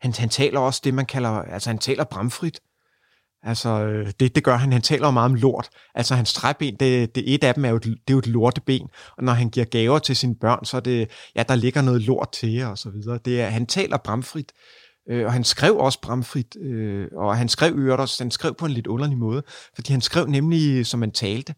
han, han taler også det, man kalder, altså han taler bramfrit. Altså, øh, det, det gør han. Han taler jo meget om lort. Altså, hans træben, det, det et af dem er jo, det er jo et lorteben. Og når han giver gaver til sine børn, så er det, ja, der ligger noget lort til jer, og så videre. Det er, han taler bramfrit. Øh, og han skrev også bramfrit, øh, og han skrev øvrigt også, han skrev på en lidt underlig måde, fordi han skrev nemlig, som man talte.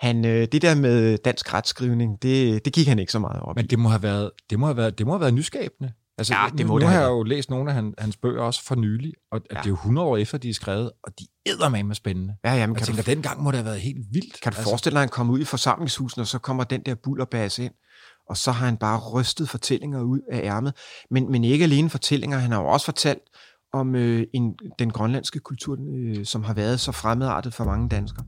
Han, øh, det der med dansk retskrivning, det, det gik han ikke så meget op Men det må have været, det må have været, det må have været nyskabende. Altså, Ja, det må nu, det nu har jeg jo læst nogle af han, hans bøger også for nylig, og ja. Det er jo 100 år efter, de er skrevet, og de æder med spændende. Ja, jamen, Jeg kan, tænker, du, dengang må det have været helt vildt. kan du forestille dig, at han kommer ud i forsamlingshusen, og så kommer den der bullerbasse ind, og så har han bare rystet fortællinger ud af ærmet. Men, men ikke alene fortællinger, han har jo også fortalt om øh, en, den grønlandske kultur, øh, som har været så fremmedartet for mange danskere.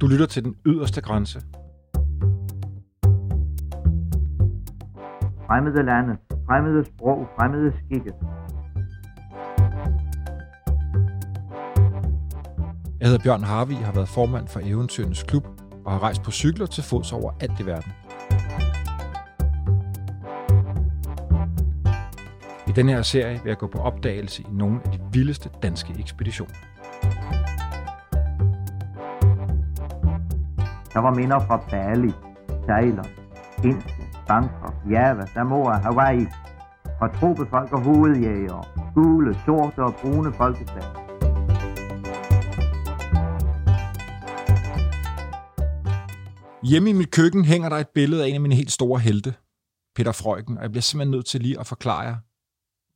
Du lytter til den yderste grænse. Fremmede lande, fremmede sprog, fremmede skikke. Jeg hedder Bjørn Harvi, har været formand for Eventyrenes Klub og har rejst på cykler til fods over alt i verden. I denne her serie vil jeg gå på opdagelse i nogle af de vildeste danske ekspeditioner. Der var minder fra Bali, Thailand, Indien, Bangkok, Java, Samoa, Hawaii. Fra tropefolk og hovedjæger, gule, sorte og brune folkeslag. Hjemme i mit køkken hænger der et billede af en af mine helt store helte, Peter Frøken, og jeg bliver simpelthen nødt til lige at forklare jer,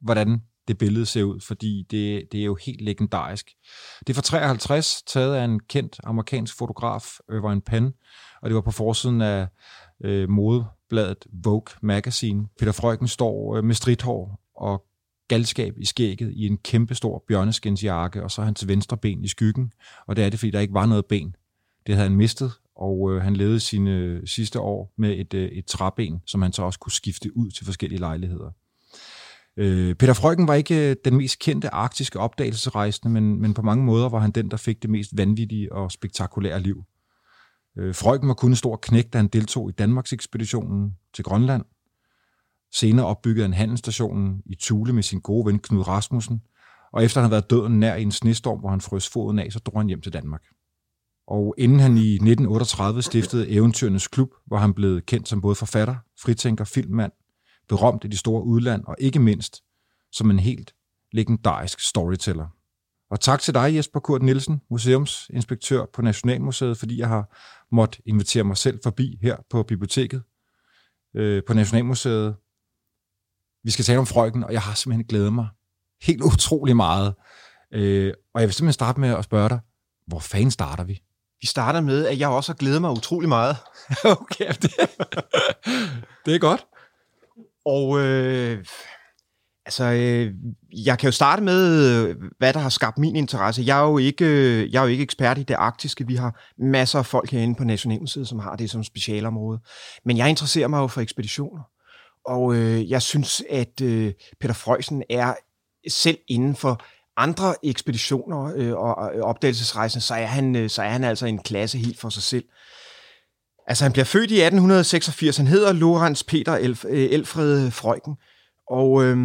hvordan det billede ser ud, fordi det, det er jo helt legendarisk. Det er fra 53, taget af en kendt amerikansk fotograf, Irvine Penn, og det var på forsiden af øh, bladet Vogue Magazine. Peter Frøken står øh, med stridthår og galskab i skægget i en kæmpestor bjørneskinsjakke, og så hans venstre ben i skyggen, og det er det, fordi der ikke var noget ben. Det havde han mistet, og øh, han levede sine øh, sidste år med et, øh, et træben, som han så også kunne skifte ud til forskellige lejligheder. Øh, Peter Frøken var ikke øh, den mest kendte arktiske opdagelsesrejsende, men, men på mange måder var han den, der fik det mest vanvittige og spektakulære liv. Øh, Frøken var kun en stor knæk, da han deltog i Danmarks ekspeditionen til Grønland. Senere opbyggede han handelsstationen i Thule med sin gode ven Knud Rasmussen, og efter han havde været døden nær i en snestorm, hvor han frøs foden af, så drog han hjem til Danmark. Og inden han i 1938 stiftede Eventyrenes Klub, var han blevet kendt som både forfatter, fritænker, filmmand, berømt i de store udland, og ikke mindst som en helt legendarisk storyteller. Og tak til dig, Jesper Kurt Nielsen, museumsinspektør på Nationalmuseet, fordi jeg har måttet invitere mig selv forbi her på biblioteket øh, på Nationalmuseet. Vi skal tale om Freuchen, og jeg har simpelthen glædet mig helt utrolig meget. Øh, og jeg vil simpelthen starte med at spørge dig, hvor fanden starter vi? Vi starter med, at jeg også har glædet mig utrolig meget. okay, det, det er godt. Og øh, altså, øh, jeg kan jo starte med, øh, hvad der har skabt min interesse. Jeg er jo ikke, øh, jeg er jo ikke ekspert i det arktiske. Vi har masser af folk herinde på Nationalmuseet, som har det som specialområde. Men jeg interesserer mig jo for ekspeditioner. Og øh, jeg synes, at øh, Peter Freusen er selv inden for andre ekspeditioner øh, og, øh, opdagelsesrejser, så er, han, øh, så er han altså en klasse helt for sig selv. Altså, han bliver født i 1886. Han hedder Lorenz Peter Elf, øh, Elfred Frøken. Og øh,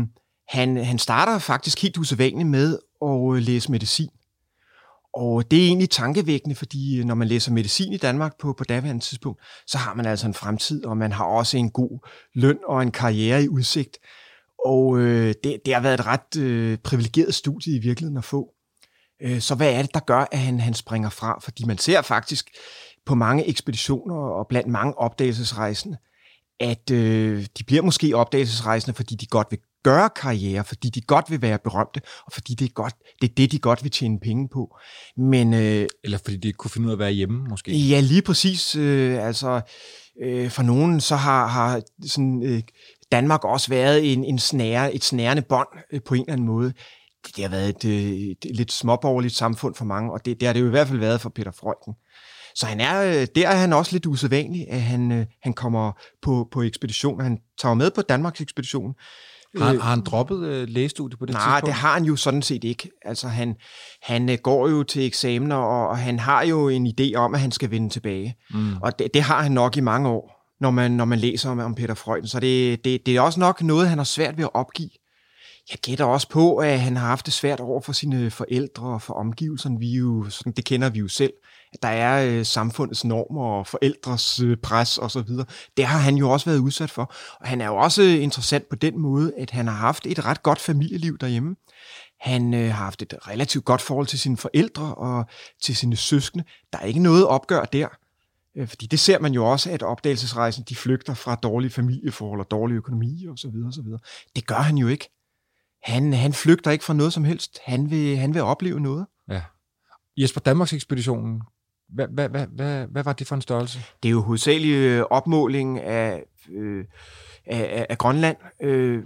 han, han starter faktisk helt usædvanligt med at øh, læse medicin. Og det er egentlig tankevækkende, fordi øh, når man læser medicin i Danmark på, på daværende tidspunkt, så har man altså en fremtid, og man har også en god løn og en karriere i udsigt. Og øh, det, det har været et ret øh, privilegeret studie i virkeligheden at få. Øh, så hvad er det, der gør, at han, han springer fra? Fordi man ser faktisk på mange ekspeditioner og blandt mange opdagelsesrejsende, at øh, de bliver måske opdagelsesrejsende, fordi de godt vil gøre karriere, fordi de godt vil være berømte, og fordi det er, godt, det, er det, de godt vil tjene penge på. Men øh, Eller fordi de kunne finde ud af at være hjemme, måske. Ja, lige præcis. Øh, altså, øh, for nogen så har, har sådan, øh, Danmark også været en, en snære, et snærende bånd øh, på en eller anden måde. Det, det har været et, øh, et lidt småborgerligt samfund for mange, og det, det har det jo i hvert fald været for Peter Freuchen. Så han er, øh, der er han også lidt usædvanlig, at han, øh, han kommer på, på ekspedition. Han tager med på Danmarks ekspedition. Har, han- har han droppet øh, lægestudie på det Nej, tidspunkt? det har han jo sådan set ikke. Altså, han, han øh, går jo til eksamener, og, og han har jo en idé om, at han skal vende tilbage. Mm. Og det, det har han nok i mange år, når man, når man læser om, om Peter Freuden. Så det, det, det er også nok noget, han har svært ved at opgive. Jeg gætter også på, at han har haft det svært over for sine forældre og for omgivelserne. Vi jo, sådan, det kender vi jo selv. At der er øh, samfundets normer og forældres øh, pres og så videre. Det har han jo også været udsat for. Og han er jo også øh, interessant på den måde, at han har haft et ret godt familieliv derhjemme. Han øh, har haft et relativt godt forhold til sine forældre og til sine søskende. Der er ikke noget opgør der. Øh, fordi det ser man jo også, at opdagelsesrejsen de flygter fra dårlige familieforhold og dårlig økonomi og så videre, og så videre. Det gør han jo ikke. Han, han flygter ikke fra noget som helst. Han vil, han vil opleve noget. Ja. Jesper, Danmarks ekspeditionen, hvad, hvad, hvad, hvad, hvad var det for en størrelse? Det er jo hovedsageligt øh, opmåling af, øh, af, af Grønland. Øh,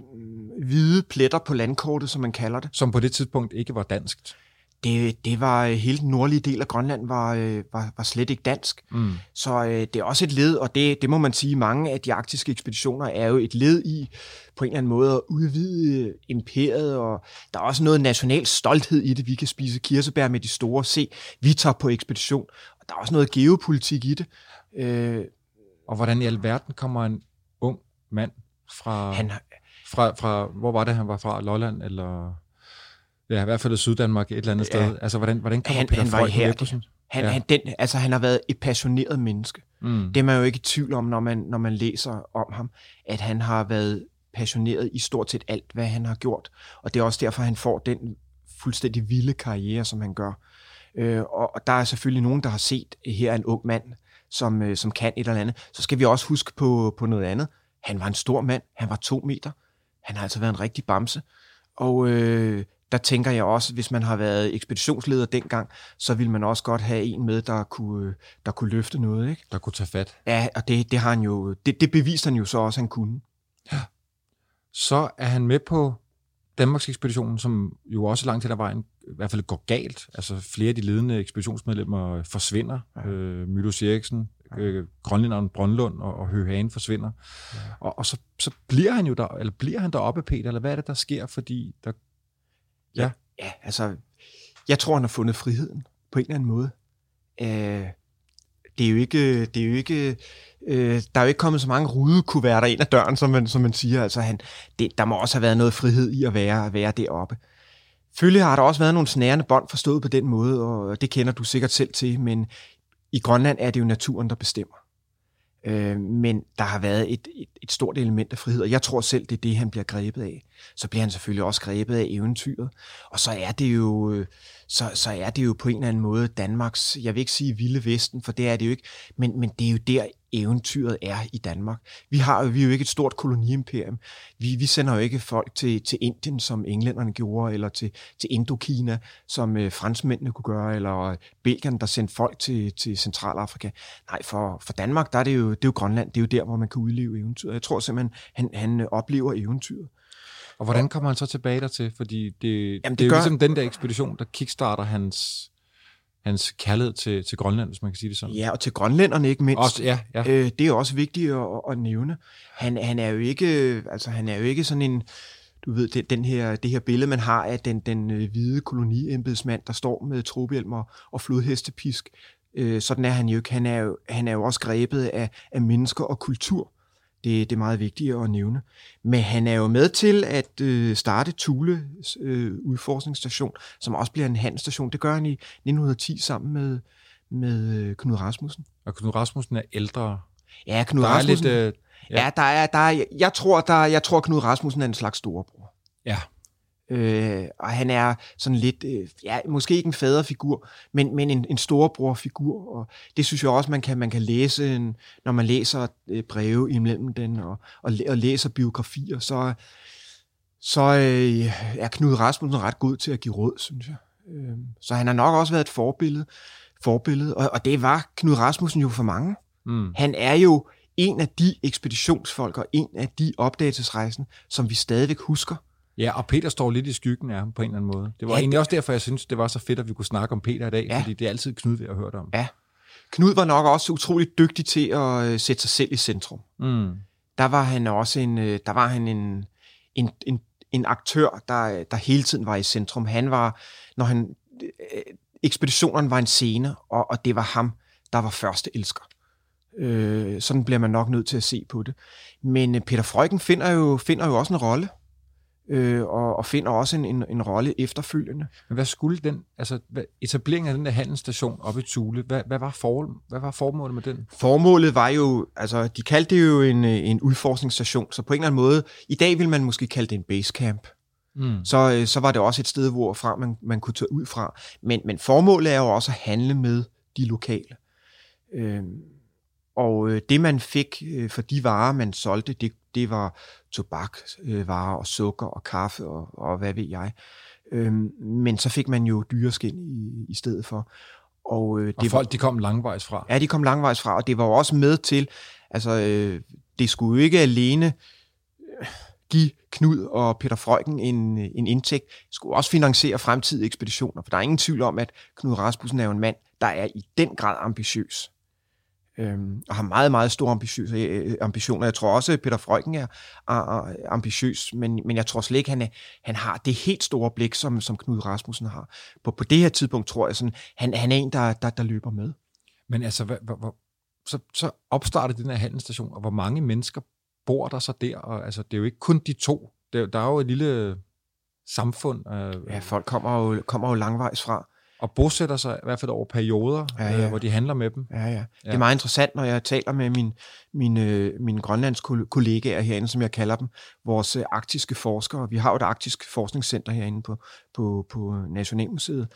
hvide pletter på landkortet, som man kalder det. Som på det tidspunkt ikke var danskt. Det, det var øh, hele den nordlige del af Grønland var, øh, var, var slet ikke dansk. Mm. Så øh, det er også et led, og det, det må man sige, mange af de arktiske ekspeditioner er jo et led i på en eller anden måde at udvide imperiet, og der er også noget national stolthed i det. Vi kan spise kirsebær med de store. Se, vi tager på ekspedition. Og der er også noget geopolitik i det. Øh, og hvordan i alverden kommer en ung mand fra, han, fra, fra, hvor var det, han var fra? Lolland, eller... Ja, i hvert fald Syddanmark et eller andet ja. sted. Altså, hvordan, hvordan kommer han, Peter han var Freud her, på sådan? Han, Ja. han, den, altså, han har været et passioneret menneske. Mm. Det er man jo ikke i tvivl om, når man, når man læser om ham, at han har været passioneret i stort set alt, hvad han har gjort. Og det er også derfor, han får den fuldstændig vilde karriere, som han gør. Øh, og, og der er selvfølgelig nogen, der har set, at her er en ung mand, som, øh, som kan et eller andet. Så skal vi også huske på, på noget andet. Han var en stor mand. Han var to meter. Han har altså været en rigtig bamse. Og øh, der tænker jeg også, hvis man har været ekspeditionsleder dengang, så vil man også godt have en med, der kunne, øh, der kunne løfte noget. Ikke? Der kunne tage fat. Ja, og det, det har han jo, det, det beviste han jo så også, han kunne. Så er han med på Danmarks ekspeditionen, som jo også langt til der vejen i hvert fald går galt. Altså flere af de ledende ekspeditionsmedlemmer forsvinder. Ja. Øh, Mylos Eriksen, øh, grønlænderen Brøndlund og, og Høgh Hane forsvinder. Ja. Og, og så, så bliver han jo der, eller bliver han deroppe, Peter, eller hvad er det, der sker, fordi der... Ja. Ja, altså, jeg tror, han har fundet friheden på en eller anden måde. Øh, det er jo ikke, det er jo ikke, øh, der er jo ikke kommet så mange rudekuverter ind ad døren, som man, som man siger. Altså, han, det, der må også have været noget frihed i at være, at være deroppe. Følge har der også været nogle snærende bånd forstået på den måde, og det kender du sikkert selv til, men i Grønland er det jo naturen, der bestemmer. Øh, men der har været et, et, et stort element af frihed, og jeg tror selv, det er det, han bliver grebet af. Så bliver han selvfølgelig også grebet af eventyret, og så er det jo, øh, så, så er det jo på en eller anden måde Danmarks, jeg vil ikke sige vilde vesten, for det er det jo ikke, men, men det er jo der, eventyret er i Danmark. Vi har jo, vi er jo ikke et stort koloniimperium. Vi, vi sender jo ikke folk til, til Indien, som englænderne gjorde, eller til, til Indokina, som øh, franskmændene kunne gøre, eller øh, Belgien, der sendte folk til, til Centralafrika. Nej, for, for Danmark, der er det, jo, det er jo Grønland. Det er jo der, hvor man kan udleve eventyret. Jeg tror simpelthen, han, han øh, oplever eventyret. Og hvordan kommer han så tilbage dertil? Fordi det, Jamen, det, det er jo gør- ligesom den der ekspedition, der kickstarter hans, hans kærlighed til, til Grønland, hvis man kan sige det sådan. Ja, og til grønlænderne ikke mindst. Også, ja, ja. Øh, det er også vigtigt at, at nævne. Han, han er jo ikke, altså han er jo ikke sådan en, du ved, det, den her, det her billede, man har af den, den øh, hvide koloniembedsmand, der står med trobehjelm og, og flodhestepisk. Øh, sådan er han jo ikke. Han er jo, han er jo også grebet af, af mennesker og kultur. Det, det er meget vigtigt at nævne. Men han er jo med til at øh, starte Thule øh, udforskningsstation, som også bliver en handelsstation. Det gør han i 1910 sammen med, med øh, Knud Rasmussen. Og Knud Rasmussen er ældre. Ja, Knud Der er Rasmussen. lidt... Øh, Ja, ja der er, der er, jeg tror, der, jeg tror, Knud Rasmussen er en slags storebror. ja. Øh, og han er sådan lidt, øh, ja, måske ikke en faderfigur, men, men en, en storebrorfigur. Og det synes jeg også, man kan, man kan læse, en, når man læser øh, breve imellem den, og, og, og læser biografier, så, så øh, er Knud Rasmussen ret god til at give råd, synes jeg. Øh, så han har nok også været et forbillede, forbillede og, og det var Knud Rasmussen jo for mange. Mm. Han er jo en af de ekspeditionsfolk og en af de opdagelsesrejsen, som vi stadigvæk husker. Ja, og Peter står lidt i skyggen af ham på en eller anden måde. Det var Ja, egentlig også derfor, jeg synes, det var så fedt, at vi kunne snakke om Peter i dag, Ja. fordi det er altid Knud, vi har hørt om. Ja. Knud var nok også utroligt dygtig til at øh, sætte sig selv i centrum. Mm. Der var han også en, øh, der var han en, en, en, en aktør, der, der hele tiden var i centrum. Han var, når han, øh, ekspeditionen var en scene, og, og det var ham, der var første elsker. Øh, sådan bliver man nok nødt til at se på det. Men Peter Freuchen finder jo, finder jo også en rolle. Øh, og, og finder også en, en, en rolle efterfølgende. Men hvad skulle den, altså hvad, etableringen af den der handelsstation op i Thule, hvad, hvad, var for, hvad var formålet med den? Formålet var jo, altså de kaldte det jo en, en udforskningsstation, så på en eller anden måde, i dag vil man måske kalde det en basecamp. Mm. Så, øh, så var det også et sted, hvorfra man, man kunne tage ud fra. Men, men formålet er jo også at handle med de lokale. Øh, og det man fik øh, for de varer, man solgte, det, det var tobakvarer øh, og sukker og kaffe og, og hvad ved jeg. Øh, men så fik man jo dyreskin i, i stedet for. Og, øh, det og folk, var, de kom langvejs fra? Ja, de kom langvejs fra, og det var jo også med til, altså øh, det skulle jo ikke alene øh, give Knud og Peter Freuken en, en indtægt, skulle også finansiere fremtidige ekspeditioner, for der er ingen tvivl om, at Knud Rasmussen er jo en mand, der er i den grad ambitiøs øhm, og har meget, meget store ambitiøse, øh, ambitioner. Jeg tror også, at Peter Freuchen er, er, er ambitiøs, men, men jeg tror slet ikke, han, er, han har det helt store blik, som, som Knud Rasmussen har. På, på det her tidspunkt tror jeg, sådan, han, han er en, der, der, der løber med. Men altså, hvad, hvad, så, så opstarter den her handelsstation, og hvor mange mennesker bor der så der? Og, altså, det er jo ikke kun de to. Der, der er jo et lille samfund. Øh, ja, folk kommer jo, kommer jo langvejs fra og bosætter sig i hvert fald over perioder, ja, ja. Øh, hvor de handler med dem. Ja, ja. Det er meget interessant, når jeg taler med min, mine, mine grønlandske kollegaer herinde, som jeg kalder dem, vores øh, arktiske forskere. Vi har jo et arktisk forskningscenter herinde på, på, på Nationalmuseet.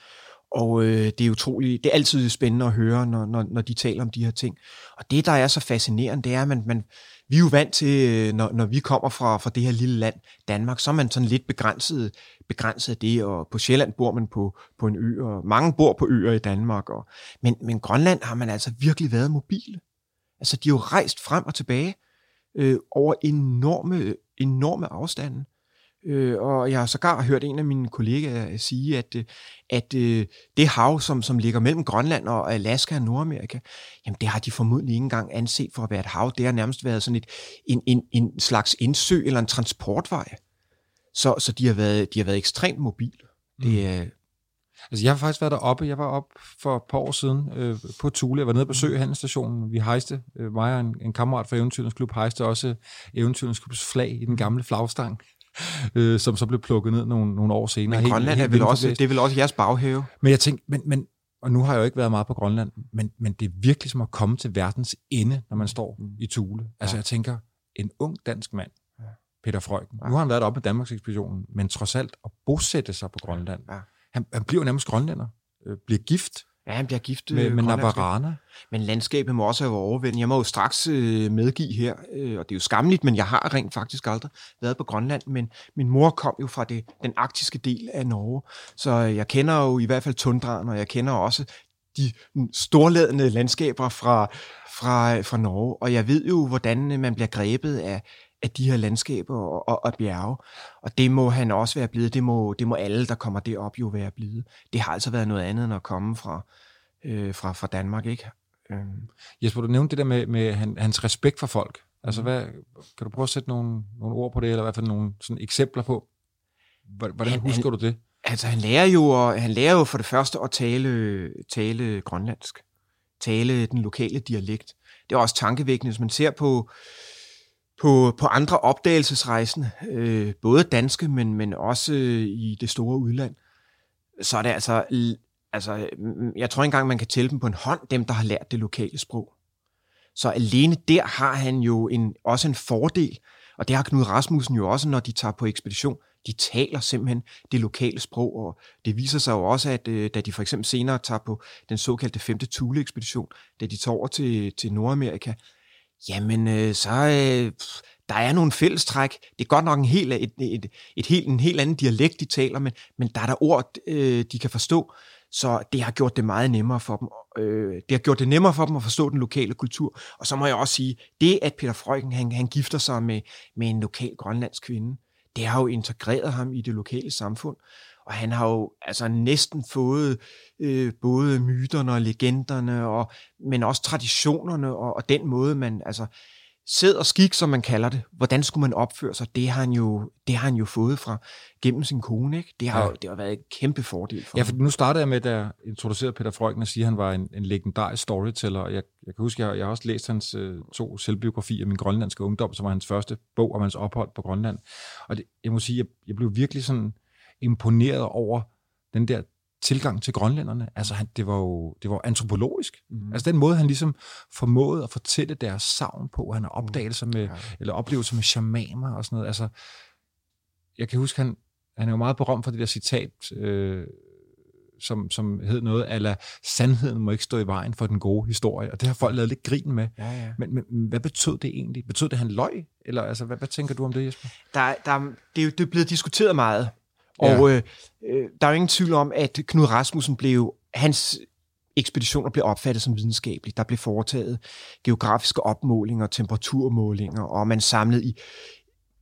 Og øh, det er utroligt, det er altid spændende at høre, når, når, når de taler om de her ting. Og det, der er så fascinerende, det er, at man, man, vi er jo vant til, øh, når, når vi kommer fra, fra det her lille land, Danmark, så er man sådan lidt begrænset, begrænset af det, og på Sjælland bor man på, på en ø, og mange bor på øer i Danmark. Og, men, men Grønland har man altså virkelig været mobile. Altså, de er jo rejst frem og tilbage øh, over enorme, enorme afstande. Øh, og jeg har sågar hørt en af mine kollegaer sige, at, øh, at øh, det hav, som, som ligger mellem Grønland og Alaska og Nordamerika, jamen det har de formodentlig ikke engang anset for at være et hav. Det har nærmest været sådan et, en, en, en slags indsø eller en transportvej. Så, så de, har været, de har været ekstremt mobile. Det mm. er, Altså, jeg har faktisk været deroppe. Jeg var op for et par år siden øh, på Thule. Jeg var nede og besøge handelsstationen. Vi hejste, øh, mig og en, en kammerat fra Eventyrens Klub, hejste også Eventyrens Klubs flag i den gamle flagstang øh, som så blev plukket ned nogle, nogle år senere. Men Grønland helt, helt er vel også, det er vel også jeres baghave? Men jeg tænkte, men, men, og nu har jeg jo ikke været meget på Grønland, men, men det er virkelig som at komme til verdens ende, når man står mm. i Thule. Altså ja. jeg tænker, en ung dansk mand, ja. Peter Freuchen, ja. nu har han været oppe med Danmarks ekspeditionen, men trods alt at bosætte sig på Grønland. Ja. Han, han bliver nærmest grønlænder, øh, bliver gift, Ja, han bliver gift med, med Navarana. Men landskabet må også have overvældende. Jeg må jo straks øh, medgive her, øh, og det er jo skamligt, men jeg har rent faktisk aldrig været på Grønland, men min mor kom jo fra det, den arktiske del af Norge, så jeg kender jo i hvert fald tundraen, og jeg kender også de storladende landskaber fra, fra, fra Norge, og jeg ved jo, hvordan man bliver grebet af, af de her landskaber og, og, og bjerge. Og det må han også være blevet. Det må, det må alle, der kommer derop, jo være blevet. Det har altså været noget andet end at komme fra, øh, fra, fra Danmark, ikke? Øhm. Jesper, du nævnte det der med, med hans respekt for folk. Altså, mm. hvad, kan du prøve at sætte nogle, nogle ord på det, eller i hvert fald nogle sådan eksempler på? Hvordan han, husker han, du det? Altså, han lærer, jo, han lærer jo for det første at tale, tale grønlandsk. Tale den lokale dialekt. Det er også tankevækkende, hvis man ser på, på, på andre opdagelsesrejsende, øh, både danske, men, men også øh, i det store udland, så er det altså, altså, mm, jeg tror ikke engang, man kan tælle dem på en hånd, dem der har lært det lokale sprog. Så alene der har han jo en, også en fordel, og det har Knud Rasmussen jo også, når de tager på ekspedition. De taler simpelthen det lokale sprog, og det viser sig jo også, at øh, da de for eksempel senere tager på den såkaldte 5. Thule-ekspedition, da de tager over til, til Nordamerika, Jamen, øh, så øh, der er nogle fællestræk. Det er godt nok en helt, et, et, et helt, en helt anden dialekt, de taler, men, men der er der ord, øh, de kan forstå. Så det har gjort det meget nemmere for dem. Øh, det har gjort det nemmere for dem at forstå den lokale kultur. Og så må jeg også sige, det at Peter Frøken, han, han gifter sig med, med en lokal grønlandsk kvinde, det har jo integreret ham i det lokale samfund. Og han har jo altså næsten fået øh, både myterne og legenderne, og, men også traditionerne og, og den måde, man altså sæd og skik, som man kalder det. Hvordan skulle man opføre sig? Det har han jo, det har han jo fået fra gennem sin kone. Ikke? Det, har, Ja. det har været en kæmpe fordel for Ja, for nu startede jeg med, da jeg introducerede Peter Freuchen og siger, at han var en, en legendarisk storyteller. Og Jeg, jeg kan huske, jeg, jeg har også læst hans øh, to selvbiografier, Min grønlandske ungdom, som var hans første bog om hans ophold på Grønland. Og det, jeg må sige, jeg, jeg blev virkelig sådan imponeret over den der tilgang til grønlænderne. Altså, han, det var jo det var antropologisk. Mm. Altså, den måde, han ligesom formåede at fortælle deres savn på. Han har opdagelser med, ja. eller oplevelser med shamaner og sådan noget. Altså, jeg kan huske, han, han er jo meget berømt for det der citat, øh, som, som hed noget, eller sandheden må ikke stå i vejen for den gode historie. Og det har folk lavet lidt grin med. Ja, ja. Men, men hvad betød det egentlig? Betød det, at han løg? Eller altså, hvad, hvad tænker du om det, Jesper? der, der, det, er jo, det er blevet diskuteret meget. Og ja. øh, der er jo ingen tvivl om, at Knud Rasmussen blev, hans ekspeditioner blev opfattet som videnskabelige. Der blev foretaget geografiske opmålinger, temperaturmålinger, og man samlede i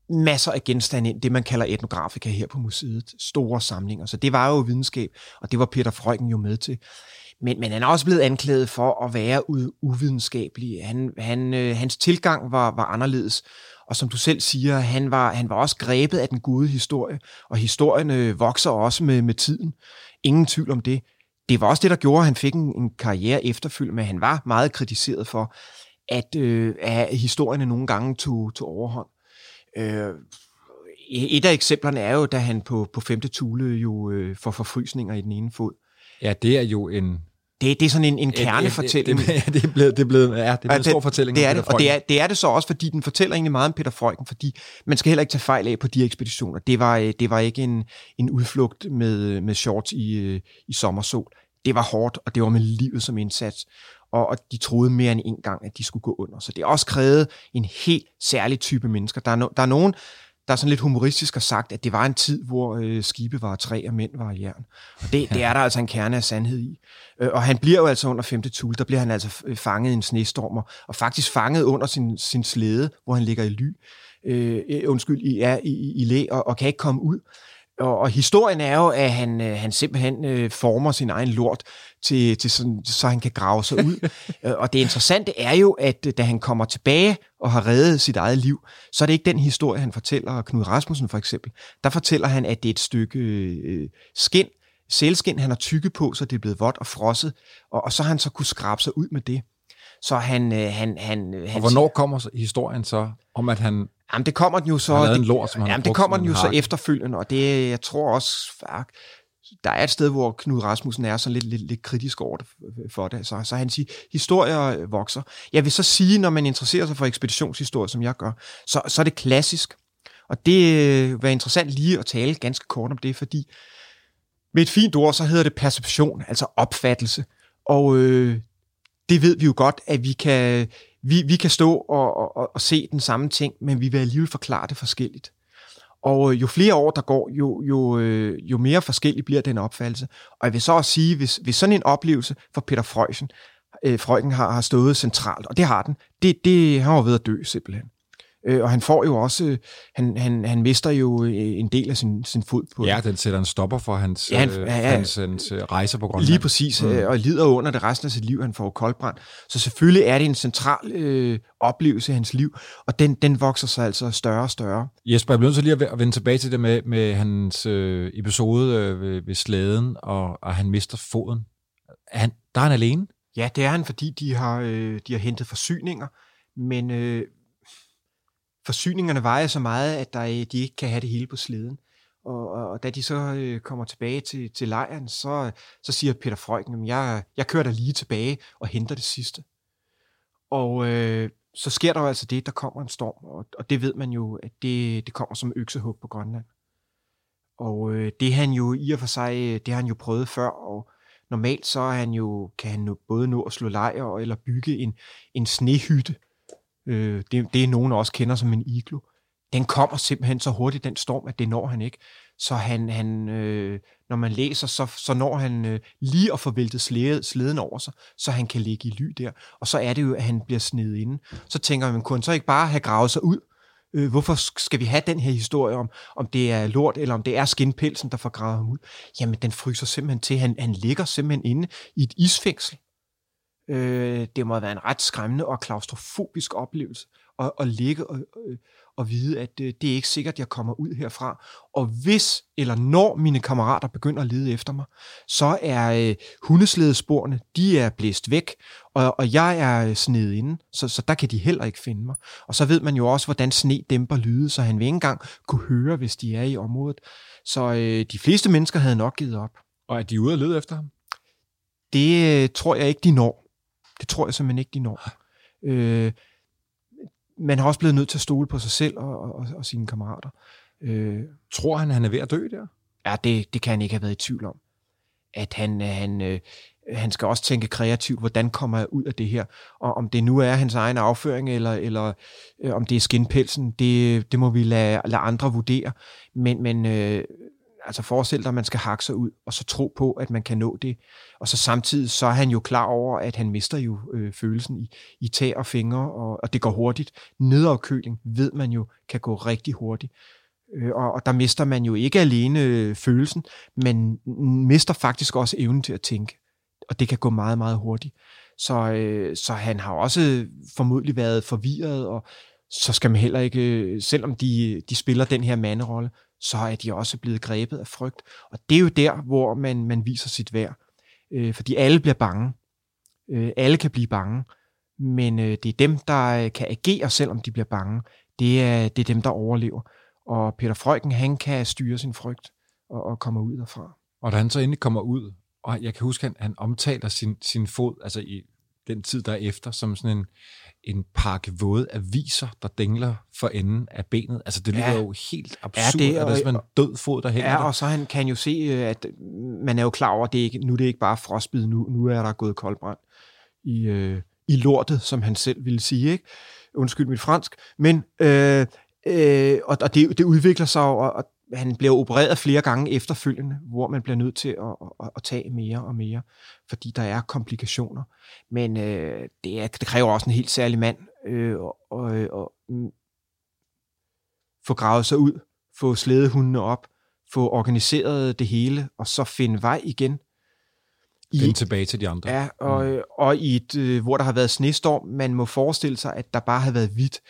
masser af genstande ind, det man kalder etnografika her på museet. Store samlinger. Så det var jo videnskab, og det var Peter Frøken jo med til. Men, men han er også blevet anklaget for at være u- uvidenskabelig. Han, han, øh, hans tilgang var, var anderledes. Og som du selv siger, han var, han var også grebet af den gode historie, og historien øh, vokser også med, med tiden. Ingen tvivl om det. Det var også det, der gjorde, at han fik en, en karriere efterfølgende, men han var meget kritiseret for, at, øh, at historierne nogle gange tog, tog overhånd. Øh, et af eksemplerne er jo, da han på, på femte tule jo øh, får forfrysninger i den ene fod. Ja, det er jo en... Det, det er sådan en, en kernefortælling. Det, det, det, er blevet, det er blevet, ja, det er blevet en stor fortælling. Det er det, og det er, det er det så også, fordi den fortæller egentlig meget om Peter Freuchen, fordi man skal heller ikke tage fejl af på de ekspeditioner. Det var, øh, det var ikke en, en udflugt med, med shorts i, øh, i sommersol. Det var hårdt, og det var med livet som indsats. Og, og de troede mere end en gang, at de skulle gå under. Så det også krævet en helt særlig type mennesker. Der er, no, der er nogen, der er sådan lidt humoristisk har sagt, at det var en tid, hvor øh, skibe var træ, og mænd var jern. Og det, det er der altså en kerne af sandhed i. Øh, og han bliver jo altså under femte tul, der bliver han altså f- fanget i en snestormer, og faktisk fanget under sin, sin slæde, hvor han ligger i ly, øh, øh, undskyld, i, er i, i, i læ, og, og kan ikke komme ud. Og, og historien er jo, at han, øh, han simpelthen øh, former sin egen lort, til, til sådan, så han kan grave sig ud. Øh, og det interessante er jo, at øh, da han kommer tilbage og har reddet sit eget liv, så er det ikke den historie, han fortæller Knud Rasmussen for eksempel. Der fortæller han, at det er et stykke øh, skin, sælskin, han har tykket på, så det er blevet vådt og frosset, og, og så har han så kunne skrabe sig ud med det. Så han... Øh, han, han, Og han hvornår kommer historien så om, at han Jamen, det kommer den jo så... lavet en lort, som han jamen, det kommer den jo så hakke? efterfølgende, og det, jeg tror også, fuck, der er et sted, hvor Knud Rasmussen er så lidt, lidt, lidt kritisk over det, for det. Så, så han siger, historier vokser. Jeg vil så sige, når man interesserer sig for ekspeditionshistorie, som jeg gør, så, så er det klassisk. Og det øh, vil være interessant lige at tale ganske kort om det, fordi med et fint ord, så hedder det perception, altså opfattelse. Og øh, det ved vi jo godt, at vi kan, vi, vi kan stå og, og, og se den samme ting, men vi vil alligevel forklare det forskelligt. Og øh, jo flere år der går, jo, jo, øh, jo mere forskellig bliver den opfattelse. Og jeg vil så også sige, hvis, hvis sådan en oplevelse for Peter Freuchen, øh, Freuchen har, har stået centralt, og det har den, det, det han var ved at dø simpelthen. Øh, og han får jo også, øh, han, han, han mister jo øh, en del af sin, sin fod på Ja, den sætter en stopper for hans, Ja, han- øh, ja, ja. hans, hans øh, rejser på Grønland. Lige præcis, mm. og lider under det resten af sit liv. Han får koldbrand. Så selvfølgelig er det en central øh, oplevelse i hans liv, og den, den vokser sig altså større og større. Jesper, jeg bliver nødt til lige at vende tilbage til det med, med hans øh, episode øh, ved, ved slæden, og, og han mister foden. Er han, der er han alene. Ja, det er han, fordi de har, øh, de har hentet forsyninger, men øh, forsyningerne vejer så meget, at der, øh, de ikke kan have det hele på sleden. Og, og, og da de så øh, kommer tilbage til, til lejren, så, så siger Peter Frøken, at jeg, jeg kører der lige tilbage og henter det sidste. Og øh, så sker der jo altså det, der kommer en storm, og, og det ved man jo, at det, det kommer som øksehug på Grønland. Og øh, det han jo i og for sig, øh, det har han jo prøvet før, og normalt så er han jo, kan han jo både nå at slå lejr eller bygge en, en snehytte. Øh, det, det er nogen også kender som en iglo. Den kommer simpelthen så hurtigt, den storm, at det når han ikke. Så han, han øh, når man læser, så, så når han øh, lige at få væltet slæde, sleden over sig, så han kan ligge i ly der. Og så er det jo, at han bliver snedet inde. Så tænker man, kunne han så ikke bare have gravet sig ud? Øh, hvorfor skal vi have den her historie om, om det er lort, eller om det er skinpelsen, der får gravet ham ud? Jamen, den fryser simpelthen til. Han, han ligger simpelthen inde i et isfængsel. Øh, det må have været en ret skræmmende og klaustrofobisk oplevelse at, at ligge og, og, og vide, at øh, det er ikke sikkert, at jeg kommer ud herfra. Og hvis eller når mine kammerater begynder at lede efter mig, så er øh, hundeslædesporene, de er blæst væk, og, og jeg er snedet inde, så, så der kan de heller ikke finde mig. Og så ved man jo også, hvordan sne dæmper lyde, så han vil ikke engang kunne høre, hvis de er i området. Så øh, de fleste mennesker havde nok givet op. Og er de ude at lede efter ham? Det øh, tror jeg ikke, de når. Det tror jeg simpelthen ikke, de når. Øh, man har også blevet nødt til at stole på sig selv og, og, og sine kammerater. Øh, tror han, han er ved at dø der? Ja, det, det kan han ikke have været i tvivl om. At han, han, øh, han skal også tænke kreativt, hvordan kommer jeg ud af det her? Og om det nu er hans egen afføring, eller, eller øh, om det er skinpelsen, det, det må vi lade, lade andre vurdere. Men, men øh, altså forestil dig, at man skal hakke sig ud, og så tro på, at man kan nå det. Og så samtidig, så er han jo klar over, at han mister jo øh, følelsen i, i tag og fingre, og, og det går hurtigt. Nedafkøling ved man jo kan gå rigtig hurtigt. Øh, og, og der mister man jo ikke alene øh, følelsen, men mister faktisk også evnen til at tænke. Og det kan gå meget, meget hurtigt. Så, øh, så han har også øh, formodentlig været forvirret, og så skal man heller ikke, øh, selvom de, de spiller den her manderolle, så er de også blevet grebet af frygt. Og det er jo der, hvor man, man viser sit værd. Øh, fordi alle bliver bange. Øh, alle kan blive bange. Men øh, det er dem, der øh, kan agere, selvom de bliver bange. Det er, det er dem, der overlever. Og Peter Frøken, han kan styre sin frygt og, og komme ud derfra. Og da han så endelig kommer ud, og jeg kan huske, at han, han omtaler sin, sin fod, altså i den tid, der er efter, som sådan en, en pakke våde aviser, der dingler for enden af benet. Altså, det lyder ja. jo helt absurd, ja, det, at der er sådan en død fod, der hænger Ja, og så han, kan jo se, øh, at man er jo klar over, at det ikke, nu er det ikke bare frostbid, nu, nu er der gået koldbrand i, øh, i lortet, som han selv ville sige, ikke? Undskyld mit fransk. Men, øh, øh, og, og det, det udvikler sig og, og han bliver opereret flere gange efterfølgende, hvor man bliver nødt til at, at, at tage mere og mere, fordi der er komplikationer. Men øh, det, er, det kræver også en helt særlig mand øh, og, og, og mm, få gravet sig ud, få slædehundene op, få organiseret det hele, og så finde vej igen. Finde tilbage til de andre. Ja, og, mm. og i et, øh, hvor der har været snestorm, man må forestille sig, at der bare har været hvidt.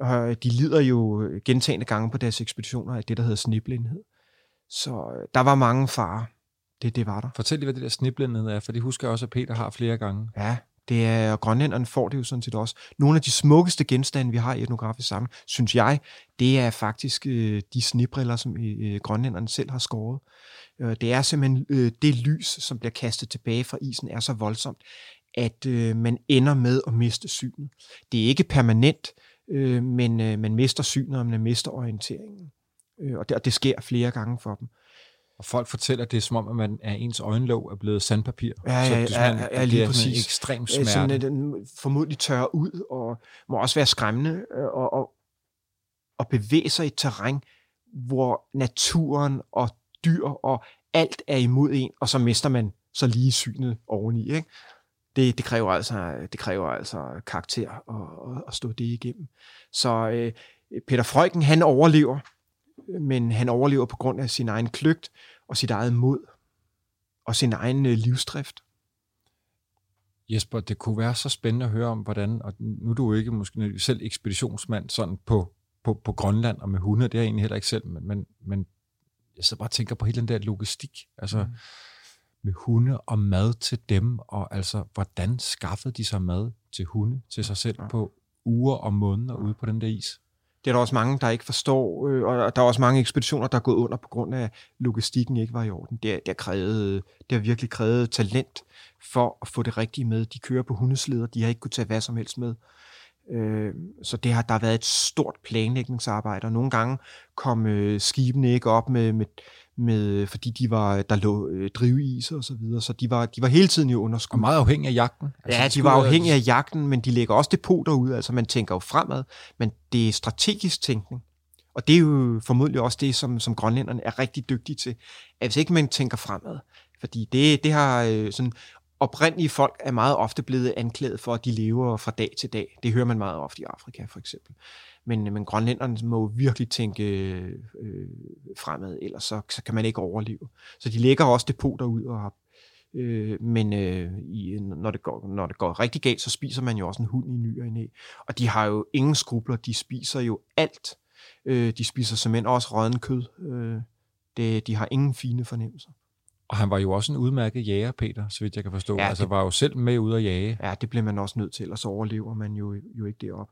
Og de lider jo gentagende gange på deres ekspeditioner af det, der hedder sniblindhed. Så øh, der var mange farer. Det, det var der. Fortæl lige, hvad det der sniblindhed er, for det husker jeg også, at Peter har flere gange. Ja, det er, og grønlænderne får det jo sådan set også. Nogle af de smukkeste genstande, vi har i etnografisk sammen, synes jeg, det er faktisk øh, de snibriller, som øh, grønlænderne selv har skåret. Øh, det er simpelthen øh, det lys, som bliver kastet tilbage fra isen, er så voldsomt, at øh, man ender med at miste synet. Det er ikke permanent, øh, men øh, man mister synet, og man mister orienteringen. Øh, og, det, og det sker flere gange for dem. Og folk fortæller, at det er som om, at man er ens øjenlåg er blevet sandpapir. Ja, ja, så det, ja, ja, ja, lige det er præcis. en ekstrem smerte. Sådan, at den formodentlig tørrer ud, og må også være skræmmende, øh, og, og, og bevæge sig i et terræn, hvor naturen og dyr og alt er imod en, og så mister man så lige synet oveni. Ikke? Det, det, kræver altså, det kræver altså karakter at, at stå det igennem. Så øh, Peter Freuchen, han overlever, men han overlever på grund af sin egen kløgt og sit eget mod og sin egen øh, livsdrift. Jesper, det kunne være så spændende at høre om, hvordan, og nu er du jo ikke måske selv ekspeditionsmand sådan på, på, på Grønland og med hunde, det er jeg egentlig heller ikke selv, men, men, men jeg så bare tænker på hele den der logistik. Altså, mm med hunde og mad til dem, og altså, hvordan skaffede de sig mad til hunde til sig selv på uger og måneder ude på den der is? Det er der også mange, der ikke forstår, øh, og der er også mange ekspeditioner, der er gået under på grund af, at logistikken ikke var i orden. Det, det, har, krævet, det har virkelig krævet talent for at få det rigtige med. De kører på hundesleder, de har ikke kunnet tage hvad som helst med. Øh, så det har der har været et stort planlægningsarbejde, og nogle gange kom øh, skibene ikke op med, med, med, fordi de var, der lå øh, driveis og så videre, så de var, de var hele tiden i underskud. Og meget afhængige af jagten. Altså, ja, de var afhængige af jagten, men de lægger også depoter ud, altså man tænker jo fremad, men det er strategisk tænkning. Og det er jo formodentlig også det, som, som grønlænderne er rigtig dygtige til, at hvis ikke man tænker fremad, fordi det, det har øh, sådan, oprindelige folk er meget ofte blevet anklaget for, at de lever fra dag til dag. Det hører man meget ofte i Afrika, for eksempel. Men, men grønlænderne må virkelig tænke øh, fremad, ellers så, så kan man ikke overleve. Så de lægger også depoter ud og har Øh, men øh, i, når, det går, når det går rigtig galt, så spiser man jo også en hund i ny og næ. Og de har jo ingen skrubler. De spiser jo alt. Øh, de spiser simpelthen også rødden kød. Øh, det, de har ingen fine fornemmelser. Og han var jo også en udmærket jæger, Peter, så vidt jeg kan forstå. Ja, altså det- var jo selv med ud at jage. Ja, det bliver man også nødt til, og så overlever man jo, jo ikke derop.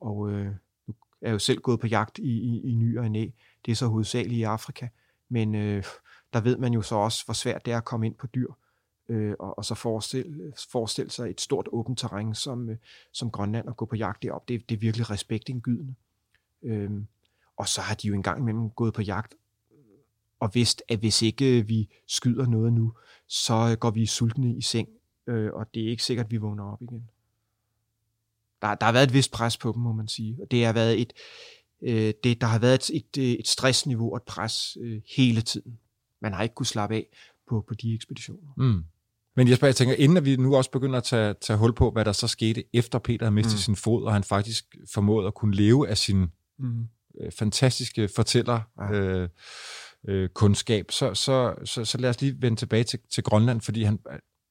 Og øh, nu er jeg jo selv gået på jagt i, i, i ny og næ. Det er så hovedsageligt i Afrika. Men øh, der ved man jo så også, hvor svært det er at komme ind på dyr. Øh, og, og så forestille, forestille sig et stort åbent terræn som, øh, som Grønland og gå på jagt derop. Det, det er virkelig respektindgydende. Øh, og så har de jo engang imellem gået på jagt og vidst, at hvis ikke vi skyder noget nu, så går vi sultne i seng, øh, og det er ikke sikkert, at vi vågner op igen. Der, der har været et vist pres på dem, må man sige. Og det har været et, øh, det, der har været et, et, et stressniveau og et pres øh, hele tiden. Man har ikke kunnet slappe af på, på de ekspeditioner. Mm. Men Jesper, jeg tænker, inden at vi nu også begynder at tage, tage hul på, hvad der så skete, efter Peter havde mistet mm. sin fod, og han faktisk formåede at kunne leve af sin Mm. øh, fantastiske fortæller Ja. øh, øh, kundskab, så, så, så, så lad os lige vende tilbage til, til Grønland, fordi han,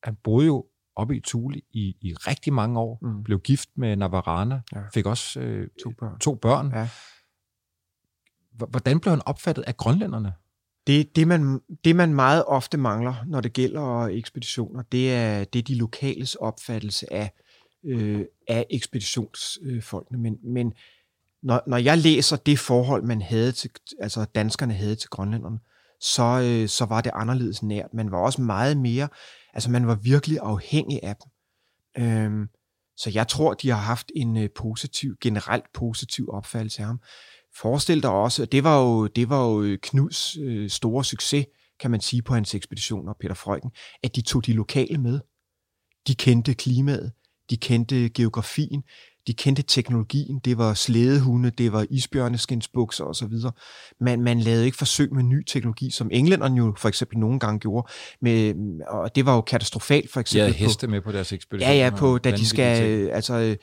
han boede jo oppe i Thule i, i rigtig mange år, Mm. blev gift med Navarana, Ja. fik også øh, To børn. to børn. Ja. Hvordan blev han opfattet af grønlænderne? Det, det, man, det, man meget ofte mangler, når det gælder ekspeditioner, det er, det er de lokales opfattelse af, øh, af ekspeditionsfolkene. Men, men når, når jeg læser det forhold, man havde til, altså danskerne havde til grønlænderne, så, øh, så var det anderledes nært. Man var også meget mere, altså man var virkelig afhængig af dem. Øhm, så jeg tror, de har haft en øh, positiv, generelt positiv opfattelse af ham. Forestil dig også, det var jo, det var jo øh, Knuds øh, store succes, kan man sige, på hans ekspeditioner, Peter Frøken, at de tog de lokale med. De kendte klimaet, de kendte geografien, de kendte teknologien. Det var slædehunde, det var isbjørneskinsbukser osv. Man, man lavede ikke forsøg med ny teknologi, som englænderne jo for eksempel nogle gange gjorde. Med, og det var jo katastrofalt for eksempel. på- heste med på deres ekspedition. Ja, ja, på, da de skal, altså,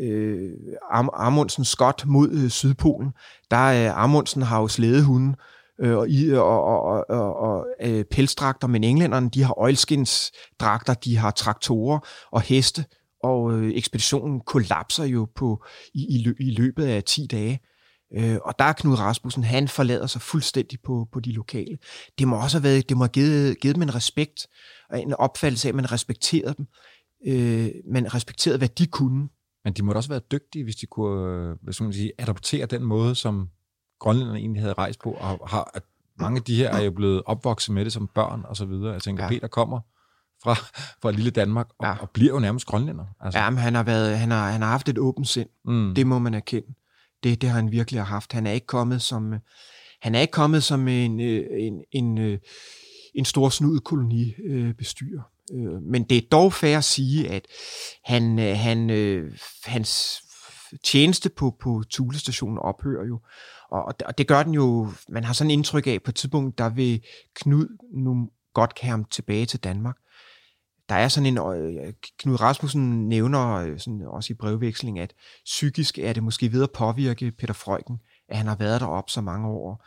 øh, Am- Amundsen Scott mod øh, Sydpolen, der er øh, Amundsen har jo slædehunde, øh, og, og, og, og, og, øh, pelsdragter, men englænderne, de har oilskinsdragter, de har traktorer og heste, og øh, ekspeditionen kollapser jo på, i, i, lø, i løbet af 10 dage. Øh, og der er Knud Rasmussen, han forlader sig fuldstændig på, på de lokale. Det må også have været, det må have givet, givet dem en respekt, og en opfattelse af, at man respekterede dem. Øh, man respekterede, hvad de kunne. Men de måtte også være dygtige, hvis de kunne øh, skal man sige, adoptere den måde, som grønlænderne egentlig havde rejst på. Og har, at mange af de her er jo blevet opvokset med det som børn og så videre. Jeg tænker, ja. Peter kommer fra, fra lille Danmark og, Ja. og bliver jo nærmest grønlænder. Altså, Ja, men han har, været, han har, han har haft et åbent sind. mm. Det må man erkende. Det, det har han virkelig haft. Han er ikke kommet som, øh, han er ikke kommet som en, øh, en, en, øh, en stor snud kolonibestyrer. Men det er dog fair at sige, at han, han, hans tjeneste på, på Thule-stationen ophører jo. Og, og det- og det gør den jo, man har sådan en indtryk af, på et tidspunkt, der vil Knud nu godt kan ham tilbage til Danmark. Der er sådan en, øh, Knud Rasmussen nævner øh, sådan også i brevveksling, at psykisk er det måske ved at påvirke Peter Frøken, at han har været deroppe så mange år.